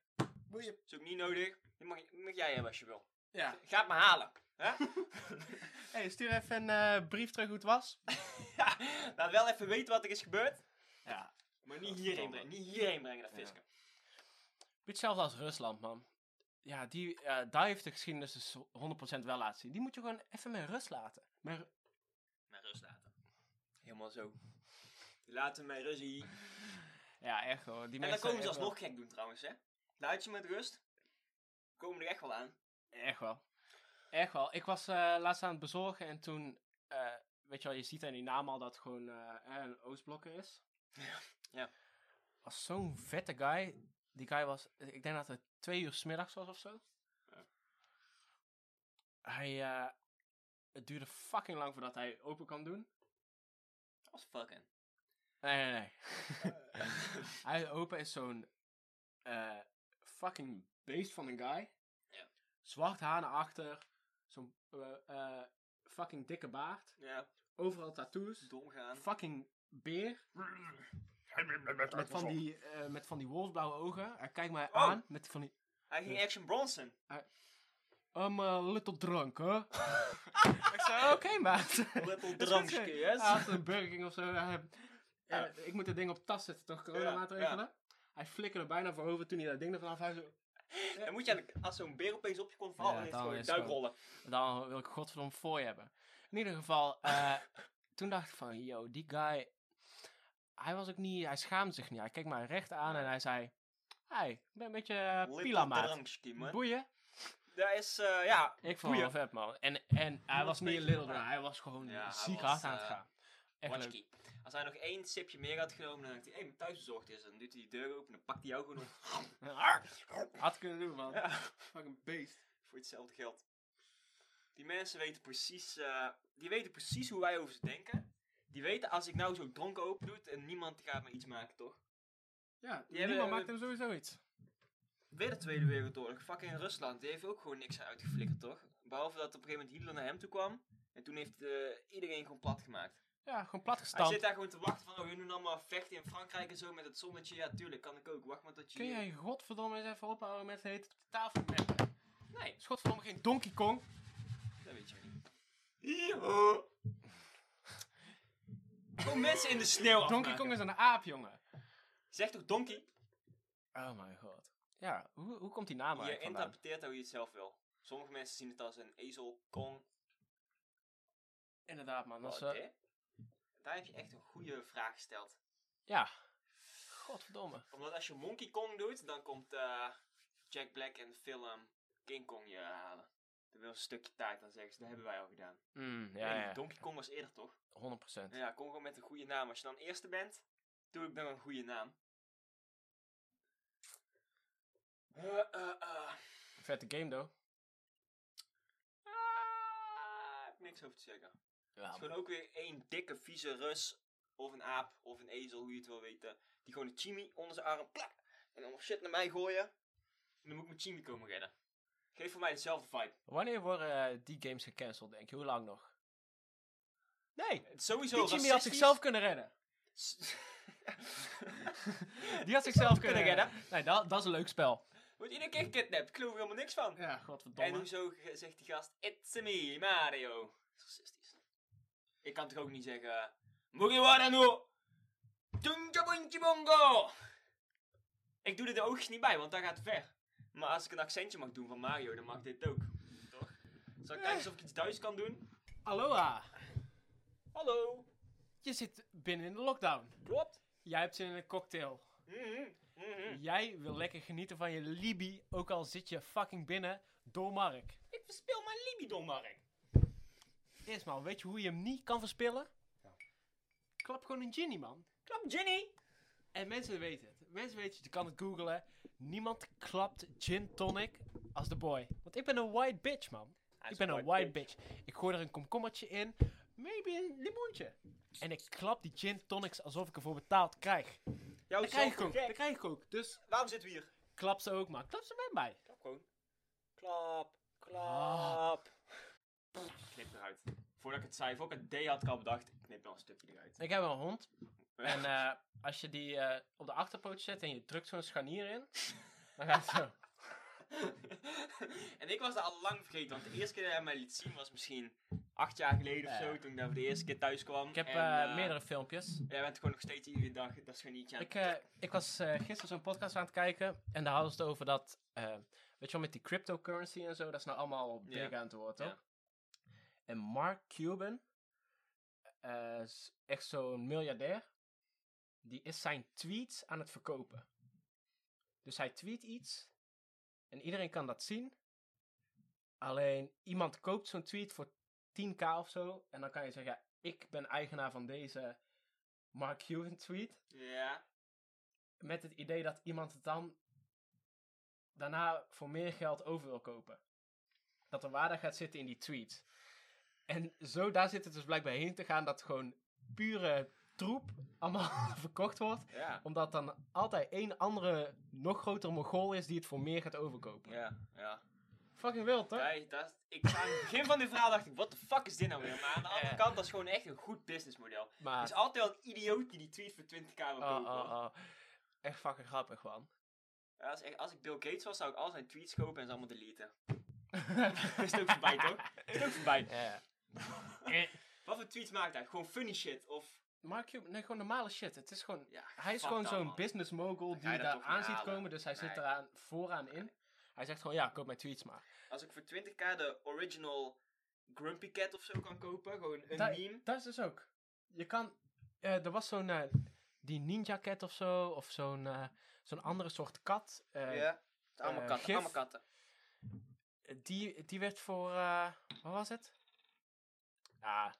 Boeien. is ook niet nodig. Die mag, mag jij hebben als je wil. Ja. Ga het maar halen. Hè? [laughs] [laughs] Hey, stuur even een eh, brief terug hoe het was. [laughs] ja, laat wel even weten wat er is gebeurd. Ja. Maar niet hierheen brengen, niet hierheen brengen, dat Ja. fisken. Beetje hetzelfde als Rusland, man. Ja, die, eh, daar heeft de geschiedenis dus 100% wel laten zien. Die moet je gewoon even met rust laten. Met Met rust laten. Helemaal zo. Laten mij rust hier. [laughs] ja, echt hoor. Die En dan komen ze alsnog gek doen trouwens, hè. Laat je met rust. Komen er echt wel aan. Echt wel. Echt wel. Ik was eh, laatst aan het bezorgen en toen, eh, weet je wel, je ziet aan die naam al dat het gewoon eh, een Oostblokker is. [laughs] Ja. Ja. Was zo'n vette guy. Die guy was, ik denk dat het twee uur 's middags was of zo. Ja. Hij, het duurde fucking lang voordat hij open kan doen. Dat was fucking. Nee, nee, nee. [laughs] hij open is zo'n eh, fucking beest van een guy. Ja. Zwart haar naar achter. Zo'n eh, eh, fucking dikke baard. Ja, Overal tattoos. dom gaan. Fucking beer. Met van die, met van die wolfsblauwe ogen. Hij kijkt mij Oh. aan met van die... Hij ging Action Bronson. I'm a little drunk, huh? [laughs] ik zei, oké, maat. Little [laughs] drankje, zeg. yes. Hij had een of zo. Eh, Ja. ik moet het ding op tas zetten, toch? Coronamaatregelen. Hij flikkerde bijna voorover toen hij dat ding ervan af. Hij zo, Dan moet je, de- als zo'n beer opeens op je komt vallen, Ja, dan is duikrollen. dan wil ik godverdomme voor je hebben. In ieder geval, eh, [laughs] toen dacht ik van, yo, die guy... Hij was ook niet, hij schaamde zich niet. Hij keek mij recht aan en hij zei... Hey, ik ben een beetje uh, Little pila, maat. drankje, man. Boeien. Dat is, eh, ja, Ik vond het wel vet, man. En, en hij was niet little. Hij was gewoon Ja, ziek hard aan het eh, gaan. Echt. Als hij nog één sipje meer had genomen, dan dacht hij, hé, mijn thuisbezorgd is. Dan doet hij die deur open, dan pakt hij jou gewoon op. [laughs] Had kunnen doen, man. Ja, Fucking beest. voor hetzelfde geld. Die mensen weten precies, eh, die weten precies hoe wij over ze denken. Die weten, als ik nou zo dronken open doe en niemand gaat me iets maken, toch? Ja, Die niemand hebben- maakt hem sowieso iets. Weer de Tweede Wereldoorlog. Fucking Rusland. Die heeft ook gewoon niks uitgeflikkerd, toch? Behalve dat op een gegeven moment Hitler naar hem toe kwam. En toen heeft eh, iedereen gewoon plat gemaakt. Ja, gewoon Hij platgestampt. zit daar gewoon te wachten van, oh, jullie doen allemaal vechten in Frankrijk en zo met het zonnetje. Ja, tuurlijk, kan ik ook. Wacht maar tot je... Kun jij godverdomme eens even ophouden met het op de tafel meppen? Nee, is godverdomme geen Donkey Kong. dat weet je niet. Hier. Gewoon mensen in de sneeuw Donkey. Kong is een aap, jongen. Zeg toch donkey? Oh mijn god. Ja, hoe, hoe komt die naam Je eigenlijk vandaan? interpreteert hoe je het zelf wil. Sommige mensen zien het als een ezel, kong. Inderdaad, man. Dat is, eh? Daar heb je echt een goede vraag gesteld. ja. Godverdomme. Omdat als je Monkey Kong doet, dan komt eh, Jack Black en de film King Kong je halen. Dat wil een stukje tijd, dan zeggen ze, dat hebben wij al gedaan. Mm, Ja, ja. Donkey Kong was eerder toch? 100%. Ja, kom gewoon met een goede naam. Als je dan eerste bent, doe ik dan een goede naam. Eh, eh. Vette game, though. niks over te zeggen. Ja, Het is gewoon ook weer één dikke, vieze rus. Of een aap, of een ezel, hoe je het wil weten. Die gewoon een chimie onder zijn arm, plak. En dan shit naar mij gooien. En dan moet ik mijn chimie komen redden. Geef voor mij dezelfde vibe. Wanneer worden eh, die games gecanceld, denk je? Hoe lang nog? Nee, Het is sowieso die Jimmy had zichzelf kunnen redden. [laughs] Die had zichzelf kunnen redden. Nee, dat, dat is een leuk spel. Wordt iedere keer gekidnapt. Ik geloof er helemaal niks van. Ja, En godverdomme. hoezo ge- zegt die gast, it's me, Mario. Dat is racistisch. Ik kan toch ook niet zeggen, Mugiwara no, Bongo. Ik doe er de oogjes niet bij, want dat gaat te ver. Maar als ik een accentje mag doen van Mario, dan mag dit ook. Toch? Zal ik kijken of ik iets Duits kan doen? Aloha. Hallo. Je zit binnen in de lockdown. Klopt. Jij hebt zin in een cocktail. Mhm, mhm. Jij wil lekker genieten van je Libi, ook al zit je fucking binnen door Mark. Ik verspil mijn libido, Mark. Eerst maar, weet je hoe je hem niet kan verspillen? Klap gewoon een ginny, man. Klap, Jenny. En mensen weten het. Mensen weten het, je kan het googlen. Niemand klapt gin tonic als de boy. Want ik ben een white bitch, man. Ik ben een white bitch. Ik gooi er een komkommertje in, maybe een limoentje. En ik klap die gin tonics alsof ik ervoor betaald krijg. Jouw Dat krijg ik ook. Dat krijg ik ook. Dus Waarom zitten we hier? klap ze ook maar. Klap ze met mij. Klap gewoon. Klap, klap. Knip eruit. Voordat ik het zei, voordat ik het D had ik al bedacht, ik knip wel een stukje eruit. Ik heb een hond. [laughs] En eh, als je die eh, op de achterpoot zet en je drukt zo'n scharnier in, dan gaat het zo. [laughs] en ik was dat al lang vergeten, want de eerste keer dat hij mij liet zien was misschien acht jaar geleden of zo, toen ik daar voor de eerste keer thuis kwam. Ik heb En, eh, meerdere filmpjes. Jij bent gewoon nog steeds iedere dag dat scharniertje aan Ik, ik was gisteren zo'n podcast aan het kijken en daar hadden ze het over dat, weet je wel, met die cryptocurrency en zo, dat is nou allemaal big Ja. aan het worden, toch? En Mark Cuban, eh, is echt zo'n miljardair, die is zijn tweets aan het verkopen. Dus hij tweet iets en iedereen kan dat zien. Alleen iemand koopt zo'n tweet voor 10k of zo en dan kan je zeggen, ja, ik ben eigenaar van deze Mark Cuban tweet Ja. met het idee dat iemand het dan daarna voor meer geld over wil kopen. Dat er waarde gaat zitten in die tweet. En zo daar zit het dus blijkbaar heen te gaan dat gewoon pure troep allemaal [laughs] verkocht wordt. Ja. Omdat dan altijd één andere, nog grotere mogol is die het voor meer gaat overkopen. Ja. Ja. Fucking wild, toch? Kijk, dat ik, aan het begin van dit verhaal dacht ik, what the fuck is dit nou weer? Maar aan de [laughs] andere kant, dat is gewoon echt een goed businessmodel. Er Maar, is altijd wel een idioot die die tweet voor 20k wil oh, kopen. oh, oh. echt fucking grappig, man. Ja, is echt, als ik Bill Gates was, zou ik al zijn tweets kopen en ze allemaal deleten. [laughs] is het ook voorbij, toch? Is het ook voorbij. Ja. [laughs] Wat voor tweets maakt hij? Gewoon funny shit of... Mark Cuban, nee, gewoon normale shit. Het is gewoon, Ja, hij is gewoon zo'n business mogul die je daar aan ziet komen, dus hij zit Nee. eraan vooraan in. Hij zegt gewoon, ja, koop mijn tweets maar. Als ik voor 20k de original Grumpy Cat of zo kan kopen, gewoon een Da- meme. Dat is dus ook. Je kan, eh, er was zo'n, eh, die Ninja Cat of zo, of zo'n eh, zo'n andere soort kat. ja, allemaal katten, allemaal katten. die, die werd voor, wat was het? Ja,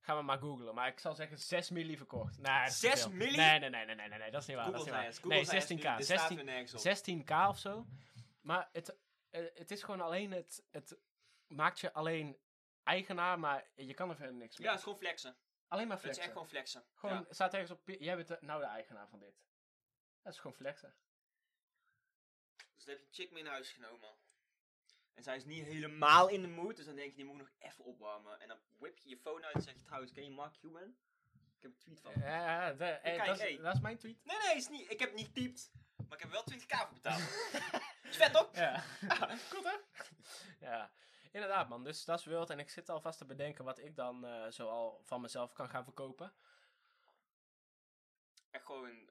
gaan we maar googlen. Maar ik zal zeggen 6 milli verkocht. Nee, dat is te 6 veel. milli? Nee, nee, nee, nee, nee, nee, nee, dat is niet waar. Google dat is niet waar. Nee, zijn eens 16k. nu, dit staat 16, weer nergens op. 16k of zo. Maar het, eh, het is gewoon alleen het, het maakt je alleen eigenaar, maar je kan er verder niks mee. Ja, het is gewoon flexen. alleen maar Het is flexen. echt gewoon flexen. Gewoon, Ja. staat ergens op, jij bent de- nou de eigenaar van dit. Dat is gewoon flexen. Dus dan heb je een chick mee naar huis genomen. En zij is niet helemaal in de mood, dus dan denk je, die moet ik nog even opwarmen. En dan whip je je phone uit en zeg je trouwens, ken je Mark Cuban? Ik heb een tweet van. Ja, eh, dat, is, mijn tweet. Nee, nee, is niet, ik heb niet getypt. Maar ik heb wel 20k voor betaald. [laughs] is vet toch? Ja. [laughs] Goed hè? Ja, inderdaad man. Dus dat is wild. En ik zit alvast te bedenken wat ik dan eh, zo al van mezelf kan gaan verkopen. Echt gewoon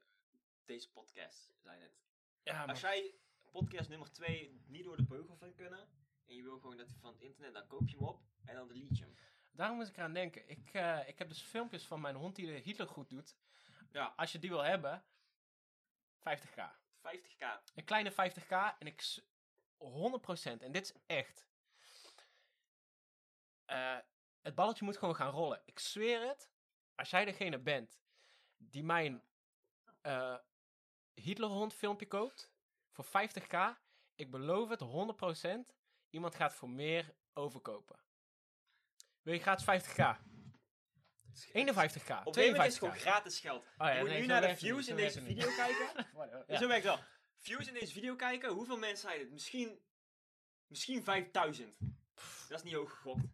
deze podcast, zijn het. Ja. Als jij podcast nummer 2 niet door de beugel vindt kunnen. En je wil gewoon dat hij van het internet, dan koop je hem op. En dan delete je hem. Daarom moet ik eraan denken. Ik, eh, ik heb dus filmpjes van mijn hond die de Hitler goed doet. Ja. Als je die wil hebben, 50k. 50k. Een kleine 50k en ik... s- 100% en dit is echt. Eh, het balletje moet gewoon gaan rollen. Ik zweer het. Als jij degene bent die mijn eh Hitlerhond filmpje koopt voor 50k, ik beloof het 100%, iemand gaat voor meer overkopen. Wil je gratis 50k? 51k, Op een gegeven moment is het 52k. gewoon gratis geld. Oh ja, je moet nee, nu naar de views in deze video kijken. [laughs] Ja. Zo werkt wel. Views in deze video kijken, hoeveel mensen zijn het? Misschien, misschien 5000. Dat is niet hoog gegokt.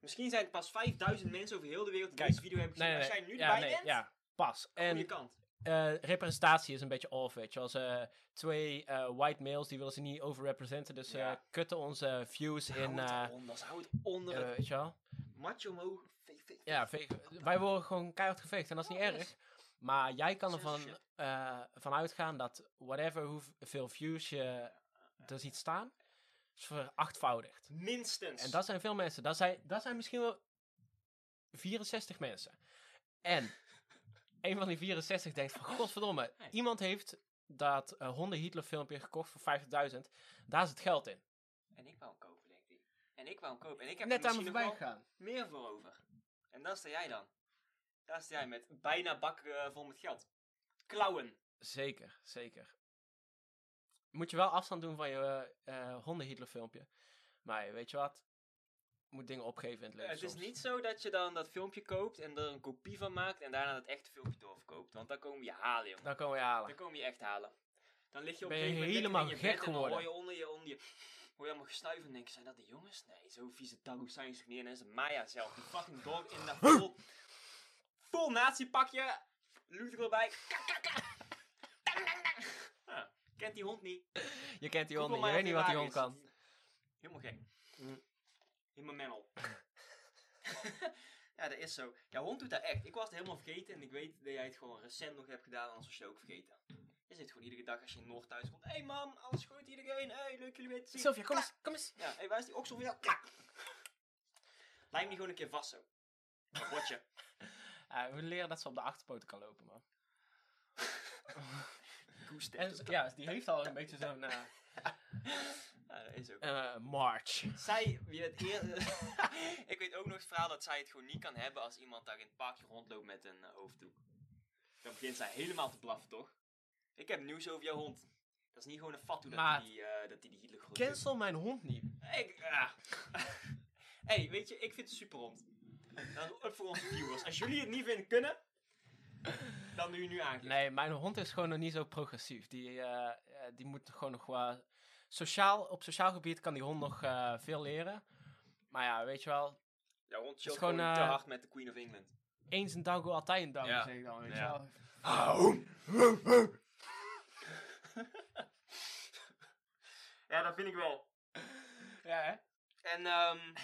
Misschien zijn het pas 5000 mensen over heel de wereld die deze video hebben gezien. Nee, Als jij nu ja, erbij bent, ja, pas. En kant. Eh, representatie is een beetje off, weet je. Als eh, twee eh, white males, die willen ze niet overrepresenten, dus Ja. eh kutten onze views in, Hou eh het onder, hou het onder eh, het weet je wel. omhoog. Veeg, Ja, wij worden gewoon keihard geveegd en dat is niet Oh, erg. Maar jij kan ervan eh van uitgaan dat whatever hoeveel views je er ziet staan, is verachtvoudigd. Minstens. En dat zijn veel mensen. Dat zijn, dat zijn misschien wel 64 mensen. En een van die 64 denkt van, godverdomme, [laughs] iemand heeft dat eh honden Hitler filmpje gekocht voor 50.000. Daar is het geld in. En ik wou hem kopen, denk ik. En ik wou hem kopen. En ik heb Net er aan me misschien nog gegaan. meer voor over. En dat sta jij dan. Daar sta jij met bijna bakken eh, vol met geld. Klauwen. Zeker, zeker. Moet je wel afstand doen van je eh honden Hitler filmpje. Maar weet je wat? Moet dingen opgeven in het leven het is soms. niet zo dat je dan dat filmpje koopt en er een kopie van maakt en daarna dat echte filmpje doorverkoopt. Want dan komen je halen, jongen. Dan komen we je halen. Dan komen je echt halen. Dan lig je op Ben een je gegeven moment helemaal je gek geworden. hoor je onder je, onder je, hoor je allemaal gesnuiven en denk je, zijn dat de jongens? Nee, zo vieze tagoes zijn ze niet. En dan is Maya zelf, die fucking dog in dat vol, vol nazi-pakje. Luther erbij. Ah, kent die hond niet. Je kent die hond niet. Je weet niet wat die hond kan. Helemaal gek. Mm. Helemaal memmel. ja, dat is zo. Ja, hond doet dat echt. Ik was het helemaal vergeten en ik weet dat jij het gewoon recent nog hebt gedaan, anders was je ook vergeten. Je zit gewoon iedere dag als je in Noord thuis komt. Hé hey mam, alles goed iedereen? Hey, leuk jullie weer te zien. Sylvia, kom Klak. eens. Kom eens. Ja, hey, waar is die oksel van jou? Klak. Lijm die gewoon een keer vast zo. Dat bordje. Ja, [laughs] we leren dat ze op de achterpoten kan lopen, man. [laughs] Z- ja, die heeft al een beetje zo'n eh, Ja, dat is ook. eh, march. Zij, wie het [laughs] eer... [laughs] ik weet ook nog het verhaal dat zij het gewoon niet kan hebben als iemand daar in het parkje rondloopt met een eh, hoofddoek. Dan begint zij helemaal te blaffen, toch? Ik heb nieuws over jouw hond. Dat is niet gewoon een fatu dat die, eh, dat die, die Hitler groet doet. Cancel mijn hond niet. Ik, [laughs] hey, weet je, ik vind het een superhond. Dat is ook voor onze viewers. Als jullie het niet vinden kunnen, dan doe je nu aan. Nee, mijn hond is gewoon nog niet zo progressief. Die, die moet gewoon nog wel... Sociaal, op sociaal gebied kan die hond nog eh, veel leren. Maar ja, weet je wel, Jouw hond chillt gewoon, gewoon, te eh, hard met de Queen of England. eens een daggo, altijd een daggo, Ja. zeg ik dan, weet Ja. je wel. Ja, dat vind ik wel. Ja, hè? En, ehm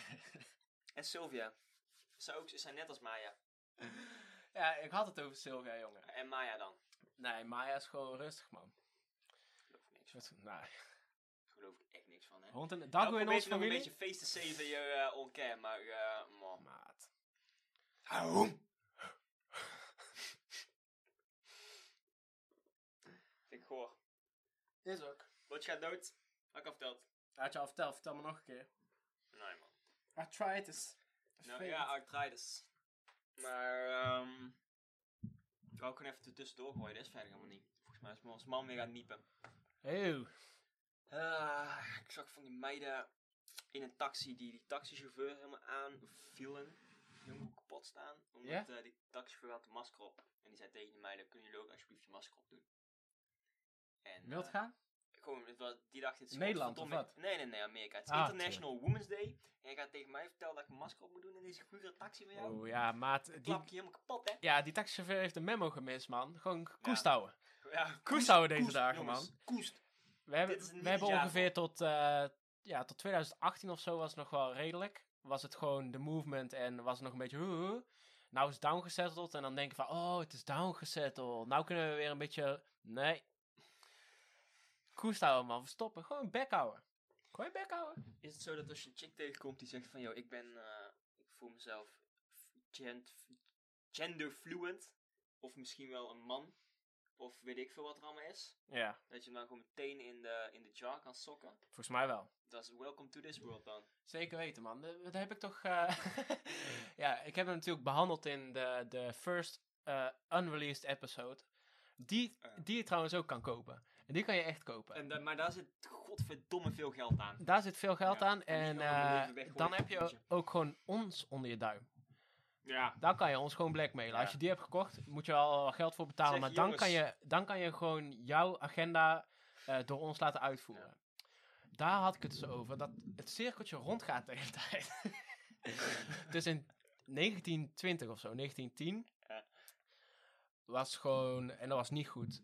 en Sylvia. Is ook, is zij net als Maya. Ja, ik had het over Sylvia, jongen. En Maya dan. Nee, Maya is gewoon rustig, man. Niks Nee. Geloof ik echt niks van, hè. Hond en Nou, daggo in onze je nog een familie? beetje face te saven je eh on-cam, maar eh man. Maat. Vind [laughs] ik goor. Is ook. Wat gaat dood? Had ik al verteld. Had je al verteld, vertel me nog een keer. Nee, man. Arthritis. Nou ja, arthritis. Maar, ehm... Ik wou ook gewoon even tussendoor gooien, dat is verder helemaal niet. Volgens mij is mijn man weer aan het niepen. Eeuw. Ah, ik zag van die meiden in een taxi die die taxichauffeur helemaal aanvielen. Helemaal kapot staan. Omdat eh, die taxichauffeur had een masker op. En die zei tegen de meiden, kunnen jullie ook alsjeblieft je masker opdoen? En, Wilt eh, gaan? gewoon, het was, die dacht, het is Nederland, of wat? Nee, nee, nee, Amerika. Het is Ah, International Women's Day. En je gaat tegen mij vertellen dat ik een masker op moet doen in deze gure taxi van jou. Oh ja, maat. Die, Klap je helemaal kapot, hè? ja, die taxichauffeur heeft een memo gemist, man. Gewoon koest houden. Ja, Koest houden deze koest, dagen, jongens, man. Koest. We hebben, we hebben ongeveer tot, eh, ja, tot 2018 of zo was het nog wel redelijk. Was het gewoon de movement en was het nog een beetje... "Huh, huh." Nou is het downgesetteld en dan denk je van... Oh, het is downgesetteld. Nou kunnen we weer een beetje... Nee. Koest houden, man. We stoppen. Gewoon bek houden. Gewoon bek houden. Is het zo dat als je een chick tegenkomt die zegt van, joh, ik ben, eh, ik voel mezelf genderfluent, of misschien wel een man, of weet ik veel wat er allemaal is, Ja, dat je hem dan gewoon meteen in de, in de jar kan sokken. volgens mij wel. Dat is welcome to this world dan. Zeker weten, man. Dat heb ik toch... eh, [laughs] ja, ik heb hem natuurlijk behandeld in de, de first eh, unreleased episode. Die, Ja. die je trouwens ook kan kopen. En die kan je echt kopen. En, maar daar zit godverdomme veel geld aan. Daar zit veel geld Ja, aan. en En eh, dan heb je. ook gewoon ons onder je duim. Ja. Dan kan je ons gewoon blackmailen. Ja. Als je die hebt gekocht, moet je al geld voor betalen. Zeg, maar dan kan, je, dan kan je gewoon jouw agenda eh, door ons laten uitvoeren. Daar had ik het dus over. Dat het cirkeltje rondgaat de hele tijd. [laughs] dus in 1920 of zo, 1910, Ja. was gewoon, en dat was niet goed.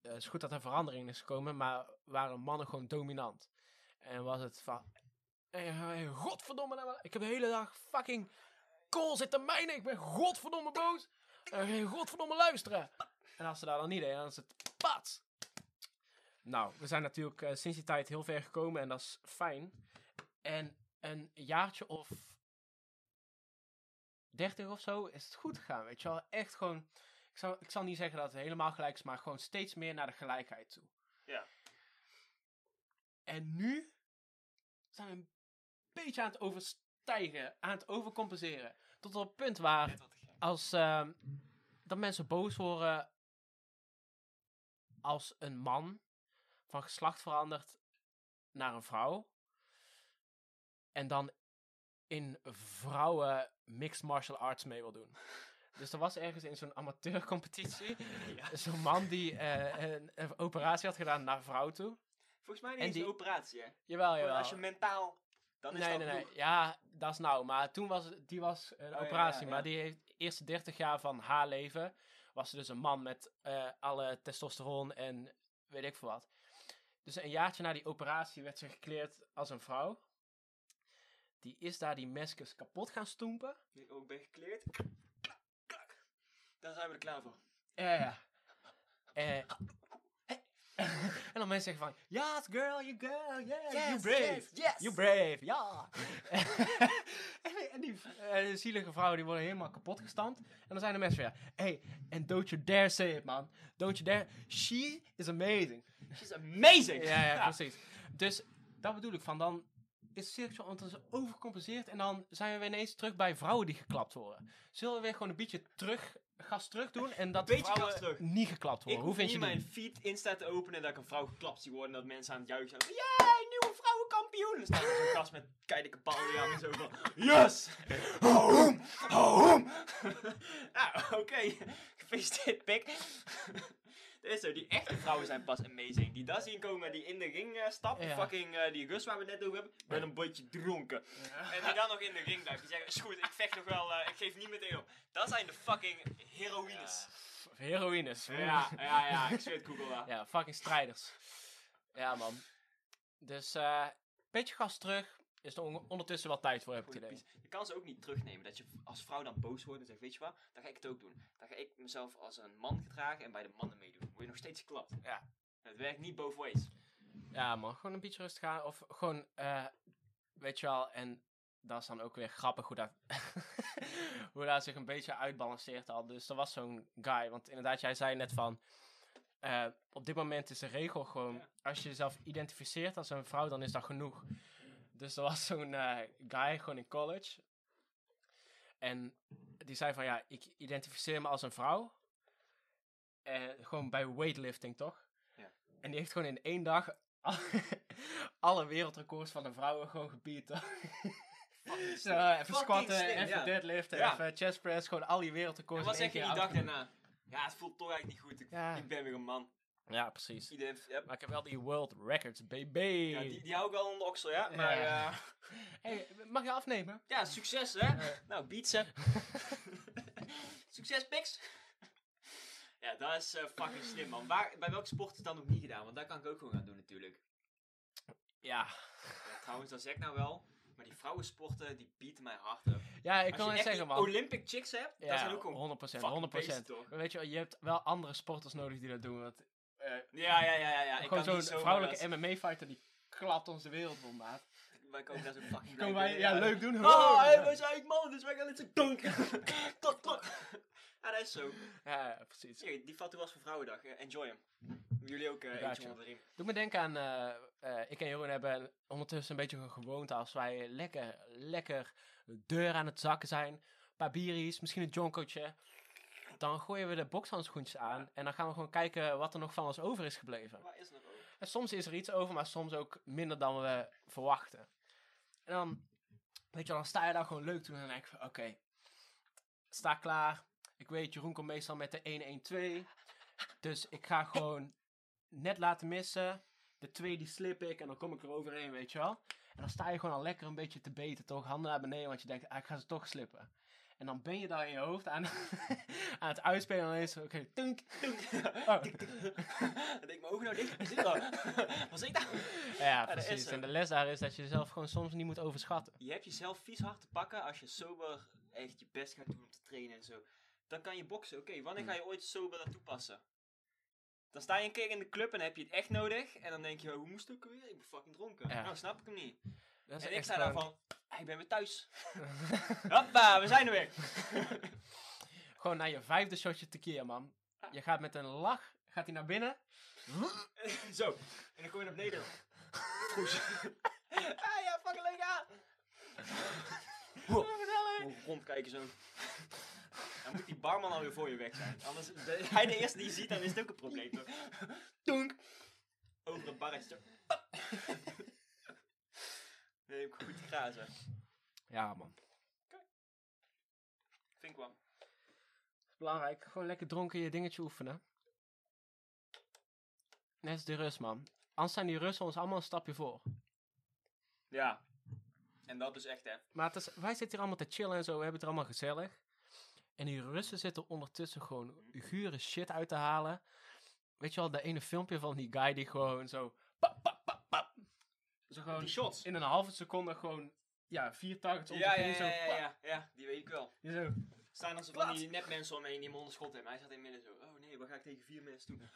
Eh, het is goed dat er verandering is gekomen, maar waren mannen gewoon dominant. En was het van, hey, hey, godverdomme, nou ik heb de hele dag fucking kool zitten mijnen, ik ben godverdomme boos. En geen godverdomme luisteren. En als ze daar dan niet deden, dan is het pat. Nou, we zijn natuurlijk eh, sinds die tijd heel ver gekomen en dat is fijn. En een jaartje of 30 of zo is het goed gegaan, weet je wel. Echt gewoon, ik zal, ik zal niet zeggen dat het helemaal gelijk is, maar gewoon steeds meer naar de gelijkheid toe. Ja. En nu zijn we een beetje aan het overstijgen, aan het overcompenseren. Tot op het punt waar als ehm, dat mensen boos worden als een man van geslacht verandert naar een vrouw. En dan in vrouwen mixed martial arts mee wil doen. [laughs] Dus er was ergens in zo'n amateurcompetitie [laughs] Ja. zo'n man die eh, een, een operatie had gedaan naar vrouw toe. Volgens mij niet En die- een operatie, hè? Jawel, jawel. Als je mentaal... Dan is nee, dat nee, nee. Ja, dat is nou. Maar toen was die was een Oh, operatie. ja, Maar die heeft de eerste 30 jaar van haar leven. Was ze dus een man met eh, alle testosteron en weet ik veel wat. Dus een jaartje na die operatie werd ze gekleed als een vrouw. Die is daar die meskes kapot gaan stoempen. Ik ook ben gekleerd. Dan zijn we er klaar voor. Ja, ja. Eh, [laughs] en dan mensen zeggen van, yes girl, you girl, yeah, you Yes, brave. yes, yes. You brave, ja. [laughs] en, en die eh, zielige vrouwen die worden helemaal kapot gestampt. En dan zijn de mensen weer, hey, and don't you dare say it, man. Don't you dare. She is amazing. She's amazing! Ja, ja, precies. Dus dat bedoel ik van, dan is het cirkeltje ondertussen overgecompenseerd. En dan zijn we weer ineens terug bij vrouwen die geklapt worden. Zullen we weer gewoon een beetje terug, gas terug doen en dat Beetje vrouwen niet geklapt Ik worden? hoef Hoe vind je mijn feed Insta te openen dat ik een vrouw geklapt zie worden en dat mensen aan het juichen zijn. Jee, nieuwe vrouwenkampioen! En dan staat er zo'n gast met keidikke ballen aan en zo van, yes! Hoom! Hoom! nou, oké. Gefeliciteerd, pik. Dat is zo, die echte vrouwen zijn pas amazing. Die dat zien komen, die in de ring eh, stappen, Ja. fucking eh, die Rus waar we net over hebben, met een botje dronken. En die dan nog in de ring blijven. Die zeggen, is goed, ik vecht nog wel, eh, ik geef niet meteen op. Dat zijn de fucking heroïnes. Heroïnes. Ja, ja, ja, ik zweer het Google wel. Ja, fucking strijders. Ja, man. Dus, eh beetje gas terug. Is er on- ondertussen wel tijd voor, heb ik het idee. Je kan ze ook niet terugnemen. Dat je als vrouw dan boos wordt en zegt, weet je wat, dan ga ik het ook doen. Dan ga ik mezelf als een man gedragen en bij de mannen meedoen. Word je nog steeds geklapt. Ja. Het werkt niet both ways. Ja, man. Gewoon een beetje rustig aan. Of gewoon, eh weet je wel, en dat is dan ook weer grappig hoe dat, [laughs] hoe dat zich een beetje uitbalanceert al. Dus er was zo'n guy, want inderdaad, jij zei net van, eh, op dit moment is de regel gewoon, Ja. als je jezelf identificeert als een vrouw, dan is dat genoeg. Dus er was zo'n eh, guy gewoon in college. En die zei van, ja, ik identificeer me als een vrouw. Eh, gewoon bij weightlifting, toch? Ja. En die heeft gewoon in één dag [laughs] alle wereldrecords van de vrouwen gewoon Zo, [laughs] even Fucking squatten, slim, even ja. deadliften, Ja. even chest press, gewoon al die En wereldrecords wat in één zeg je die dag daarna? Ja, het voelt toch eigenlijk niet goed. Ik, Ja. ik ben weer een man. Ja, precies. Iedereen, Maar ik heb wel die world records, baby. ja, die, die hou ik wel onder oksel, ja. Maar eh, [laughs] Hey, mag je afnemen? ja, succes hè. Nou, beat ze. succes, piks. Ja, dat is eh, fucking slim, man. Waar, bij welke sport is dat nog niet gedaan? Want daar kan ik ook gewoon gaan doen, natuurlijk. Ja. Ja, trouwens, dat zeg ik nou wel. Maar die vrouwensporten, die bieten mij hard op. Ja, ik Als net echt zeggen, man. Olympic chicks hebt, dat Ja, zijn ook gewoon... 100%, fucking 100%. beesten, toch? Maar weet je wel, je hebt wel andere sporters nodig die dat doen. Want, eh, Ja, ja, ja, ja. ja. Ik gewoon kan zo'n vrouwelijke dat- MMA-fighter die klapt onze wereld vol, maat. Wij komen daar zo [laughs] fucking Kunnen wij, ja, leuk doen. Oh, hey, wij zijn mannen, dus wij gaan het zo donker. [laughs] Ja, dat is zo. Ja, [laughs] ja, precies. Je, die valt was voor Vrouwendag. eh, enjoy hem. Jullie ook Gotcha. eentje onder de riem. Doe me denken aan, eh, ik en Jeroen hebben ondertussen een beetje een gewoonte als wij lekker, lekker de deur aan het zakken zijn. Een paar bieries, misschien een jonkootje. dan gooien we de bokshandschoentjes aan. En dan gaan we gewoon kijken wat er nog van ons over is gebleven. Waar is nog over? En soms is er iets over, maar soms ook minder dan we verwachten. En dan, weet je dan sta je daar gewoon leuk toe. En dan denk ik van, oké, sta klaar. Ik weet, Jeroen komt meestal met de 1-1-2. [laughs] Dus ik ga gewoon net laten missen. De 2 die slip ik en dan kom ik er overheen, weet je wel. En dan sta je gewoon al lekker een beetje te beten, toch? Handen naar beneden, want je denkt, ah, ik ga ze toch slippen. En dan ben je daar in je hoofd aan, [laughs] aan het uitspelen. En dan is het, oké, tunk, tunk. [laughs] Oh. Dan denk ik mijn ogen nou dicht. Wat is dat? Wat is dat? Ja, precies. En de les daar is dat je jezelf gewoon soms niet moet overschatten. Je hebt jezelf vies hard te pakken als je sober echt je best gaat doen om te trainen en zo. Dan kan je boksen. Oké, wanneer ga je ooit sober dat toepassen? Dan sta je een keer in de club en heb je het echt nodig. En dan denk je, hoe moest ik ook weer? Ik ben fucking dronken. Ja. Nou, snap ik hem niet. Dat is En ik sta daar van, "Ah, ik ben weer thuis. [laughs] Hoppa, we zijn er weer. [laughs] Gewoon naar je vijfde shotje tequila, man. Je gaat met een lach, gaat hij naar binnen. [laughs] Zo. En dan kom je naar beneden. Goed. ah ja, fucking leuk aan. Gewoon Rondkijken zo. Dan moet die barman alweer voor je weg zijn. Anders, de, [laughs] hij de eerste die je ziet, dan is het ook een probleem. Toch? Over het barretje. [laughs] Nee, ik goed grazen. Ja, man. Vind ik wel. Belangrijk. Gewoon lekker dronken je dingetje oefenen. Net als de Rus, man. Anders zijn die Russen ons allemaal een stapje voor. Ja. En dat is echt, hè. Maar het is, wij zitten hier allemaal te chillen en zo. We hebben het er allemaal gezellig. En die Russen zitten ondertussen gewoon gure shit uit te halen. Weet je wel, dat ene filmpje van die guy die gewoon zo... Pap, pap, pap, pap. Zo gewoon Die shots. in een halve seconde gewoon... Ja, vier targets om Ja, ja, ja, Zo, ja, ja, ja, die weet ik wel. Die zo. Staan er zo van die nepmensen omheen die hem onder schot hebben. Hij zat in midden zo. Oh nee, wat ga ik tegen vier mensen doen?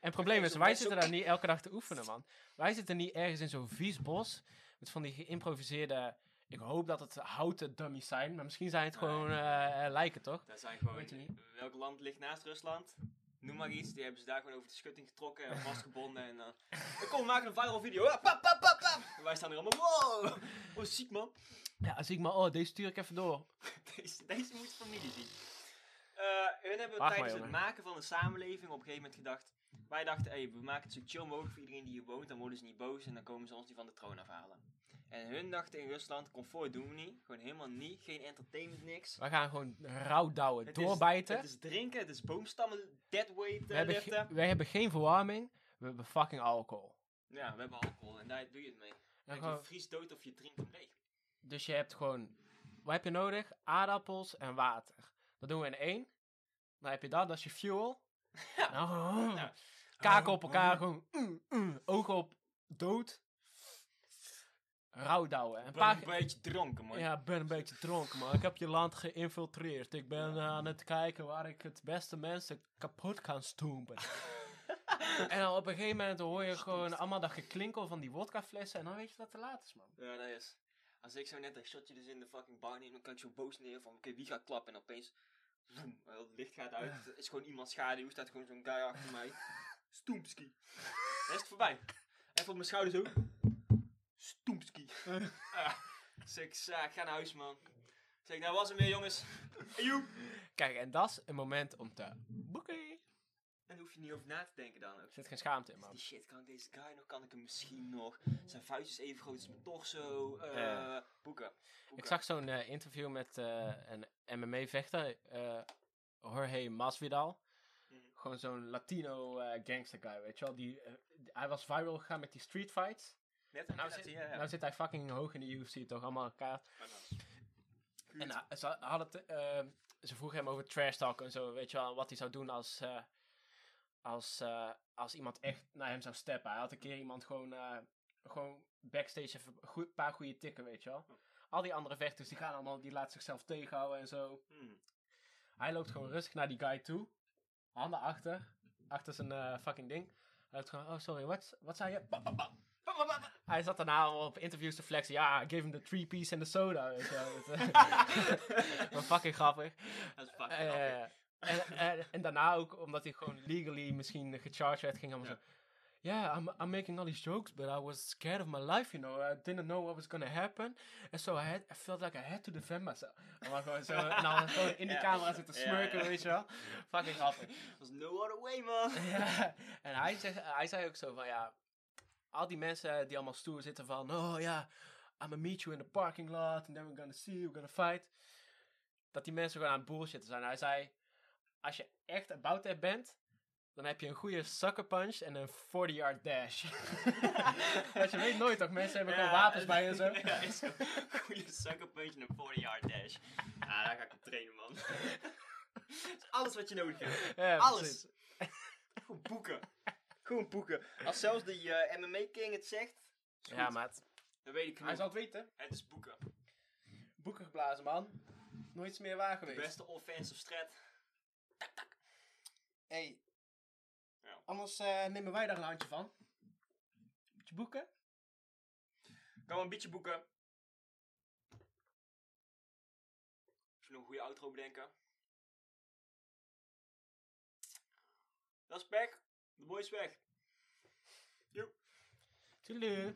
En het probleem is, wij zitten daar niet elke dag te oefenen, man. Wij zitten niet ergens in zo'n vies bos. Met van die geïmproviseerde... Ik hoop dat het houten dummies zijn. Maar misschien zijn het gewoon eh, eh, lijken, toch? Dat zijn gewoon. Weet je niet. Welk land ligt naast Rusland? Noem maar iets. Die hebben ze daar gewoon over de schutting getrokken en vastgebonden. En dan. Uh, kom, we maken een viral video. Pap, pap, pap, pap. En wij staan er allemaal. Wow! Oh, ziek man. Ja, ik maar... Oh, deze stuur ik even door. [laughs] Deze, deze moet familie zien. Eh hun hebben Wacht tijdens maar, het maken van de samenleving op een gegeven moment gedacht. Wij dachten, hey, we maken het zo chill mogelijk voor iedereen die hier woont. Dan worden ze niet boos en dan komen ze ons niet van de troon afhalen. En hun dachten in Rusland, comfort doen we niet. Gewoon helemaal niet. Geen entertainment, niks. We gaan gewoon rauw douwen, Het is- doorbijten. Het is drinken, het is boomstammen, deadweight we, hebben liften. ge- wij hebben geen verwarming. We hebben fucking alcohol. Ja, we hebben alcohol en daar doe je het mee. Gewoon- je vriest dood of je drinkt hem leeg. dus je hebt gewoon... Wat heb je nodig? Aardappels en water. Dat doen we in één. Dan heb je dat, dat is je fuel. [laughs] Nou, Ja. [laughs] Kaken op elkaar, gewoon... mm, mm, ogen op dood. Rauw douwen. Een Een beetje dronken, man. Ja, ik ben een beetje dronken, man. Ik heb je land geïnfiltreerd. Ik ben eh, aan het kijken waar ik het beste mensen kapot kan stoempen. [laughs] en dan op een gegeven moment hoor je gewoon allemaal dat geklinkel van die wodkaflessen. En dan weet je dat het te laat is, man. Ja, dat is. Als ik zo net een shotje dus in de fucking bar neem, dan kan ik zo boos neer van, oké, wie gaat klappen? En opeens, [clears throat] het licht gaat uit. Het is gewoon iemand schaduw, staat gewoon zo'n guy achter mij. [laughs] Stoempski. Dan is het voorbij. Even op mijn schouder zo. Stoempski. ah, [laughs] zeg ik, "Sa, ik ga naar huis, man. Zeg ik, nou was hem weer, jongens. Hey, joe. Kijk, en dat is een moment om te boeken. En daar hoef je niet over na te denken dan ook. Er zit geen schaamte in, man. Die shit, kan ik deze guy nog? Kan ik hem misschien nog? Zijn vuist is even groot als mijn torso. eh Ja. boeken. Ik Boeken. zag zo'n eh, interview met eh, een MMA-vechter, eh Jorge Masvidal. Mhm. Gewoon zo'n Latino eh, gangster guy, weet je wel. Die, eh, hij was viral gegaan met die street fights. Net Nou zit, ja, ja. nou zit hij fucking hoog in de UFC, toch? Allemaal elkaar. En ze, het, eh, ze vroegen hem over trash talk en zo, weet je wel, wat hij zou doen als, eh, als, eh, als iemand echt naar hem zou steppen. Hij had een keer iemand gewoon, eh, gewoon backstage even een paar goede tikken, weet je wel. Al die andere vechters, die gaan allemaal, die laten zichzelf tegenhouden en zo. Hmm. Hij loopt gewoon rustig naar die guy toe. Handen achter, achter zijn eh, fucking ding. Hij loopt gewoon, oh sorry, wat, wat zei je? Bam, bam, bam. Hij zat daarna al op interviews te flexen. Ja, I gave him the three piece en de soda. Weet je eh, [laughs] maar fucking grappig. Dat is fucking Eh, grappig. en, en, en daarna ook, omdat hij gewoon legally misschien gecharged werd, ging allemaal zo... yeah, I'm, I'm making all these jokes, but I was scared of my life, you know. I didn't know what was gonna happen. And so I, had, I felt like I had to defend myself. En dan gewoon zo, en dan gewoon in die Ja. camera zitten Ja, smurken, ja. weet je wel. Fucking grappig. was no other way, man. ja, en hij, zegt, hij zei ook zo van, ja, al die mensen die allemaal stoer zitten van, oh ja, I'm gonna meet you in the parking lot, and then we're gonna see, we're gonna fight. Dat die mensen gewoon aan het bullshitten zijn. Hij zei, als je echt about it bent, dan heb je een goede sucker punch en een 40-yard dash. [laughs] Want je weet nooit toch, mensen hebben gewoon wapens bij en zo. [laughs] Ja, is goede zakkenpuntje en een 40-yard dash. Ja, daar ga ik op trainen, man. Dat is [laughs] alles wat je nodig hebt. Ja, Alles. boeken. Gewoon boeken. Als zelfs die eh, MMA King het zegt, Ja, maat. dan weet ik Hij genoeg. zal het weten. Het is boeken. Boeken geblazen, man. Nooit meer waar De geweest. beste offensive strat. Hey. Ja. Anders eh, nemen wij daar een handje van. Beetje boeken? Kan wel een beetje boeken. Even nog een goede outro bedenken. Dat is pech. De boy is weg. Toedeloe.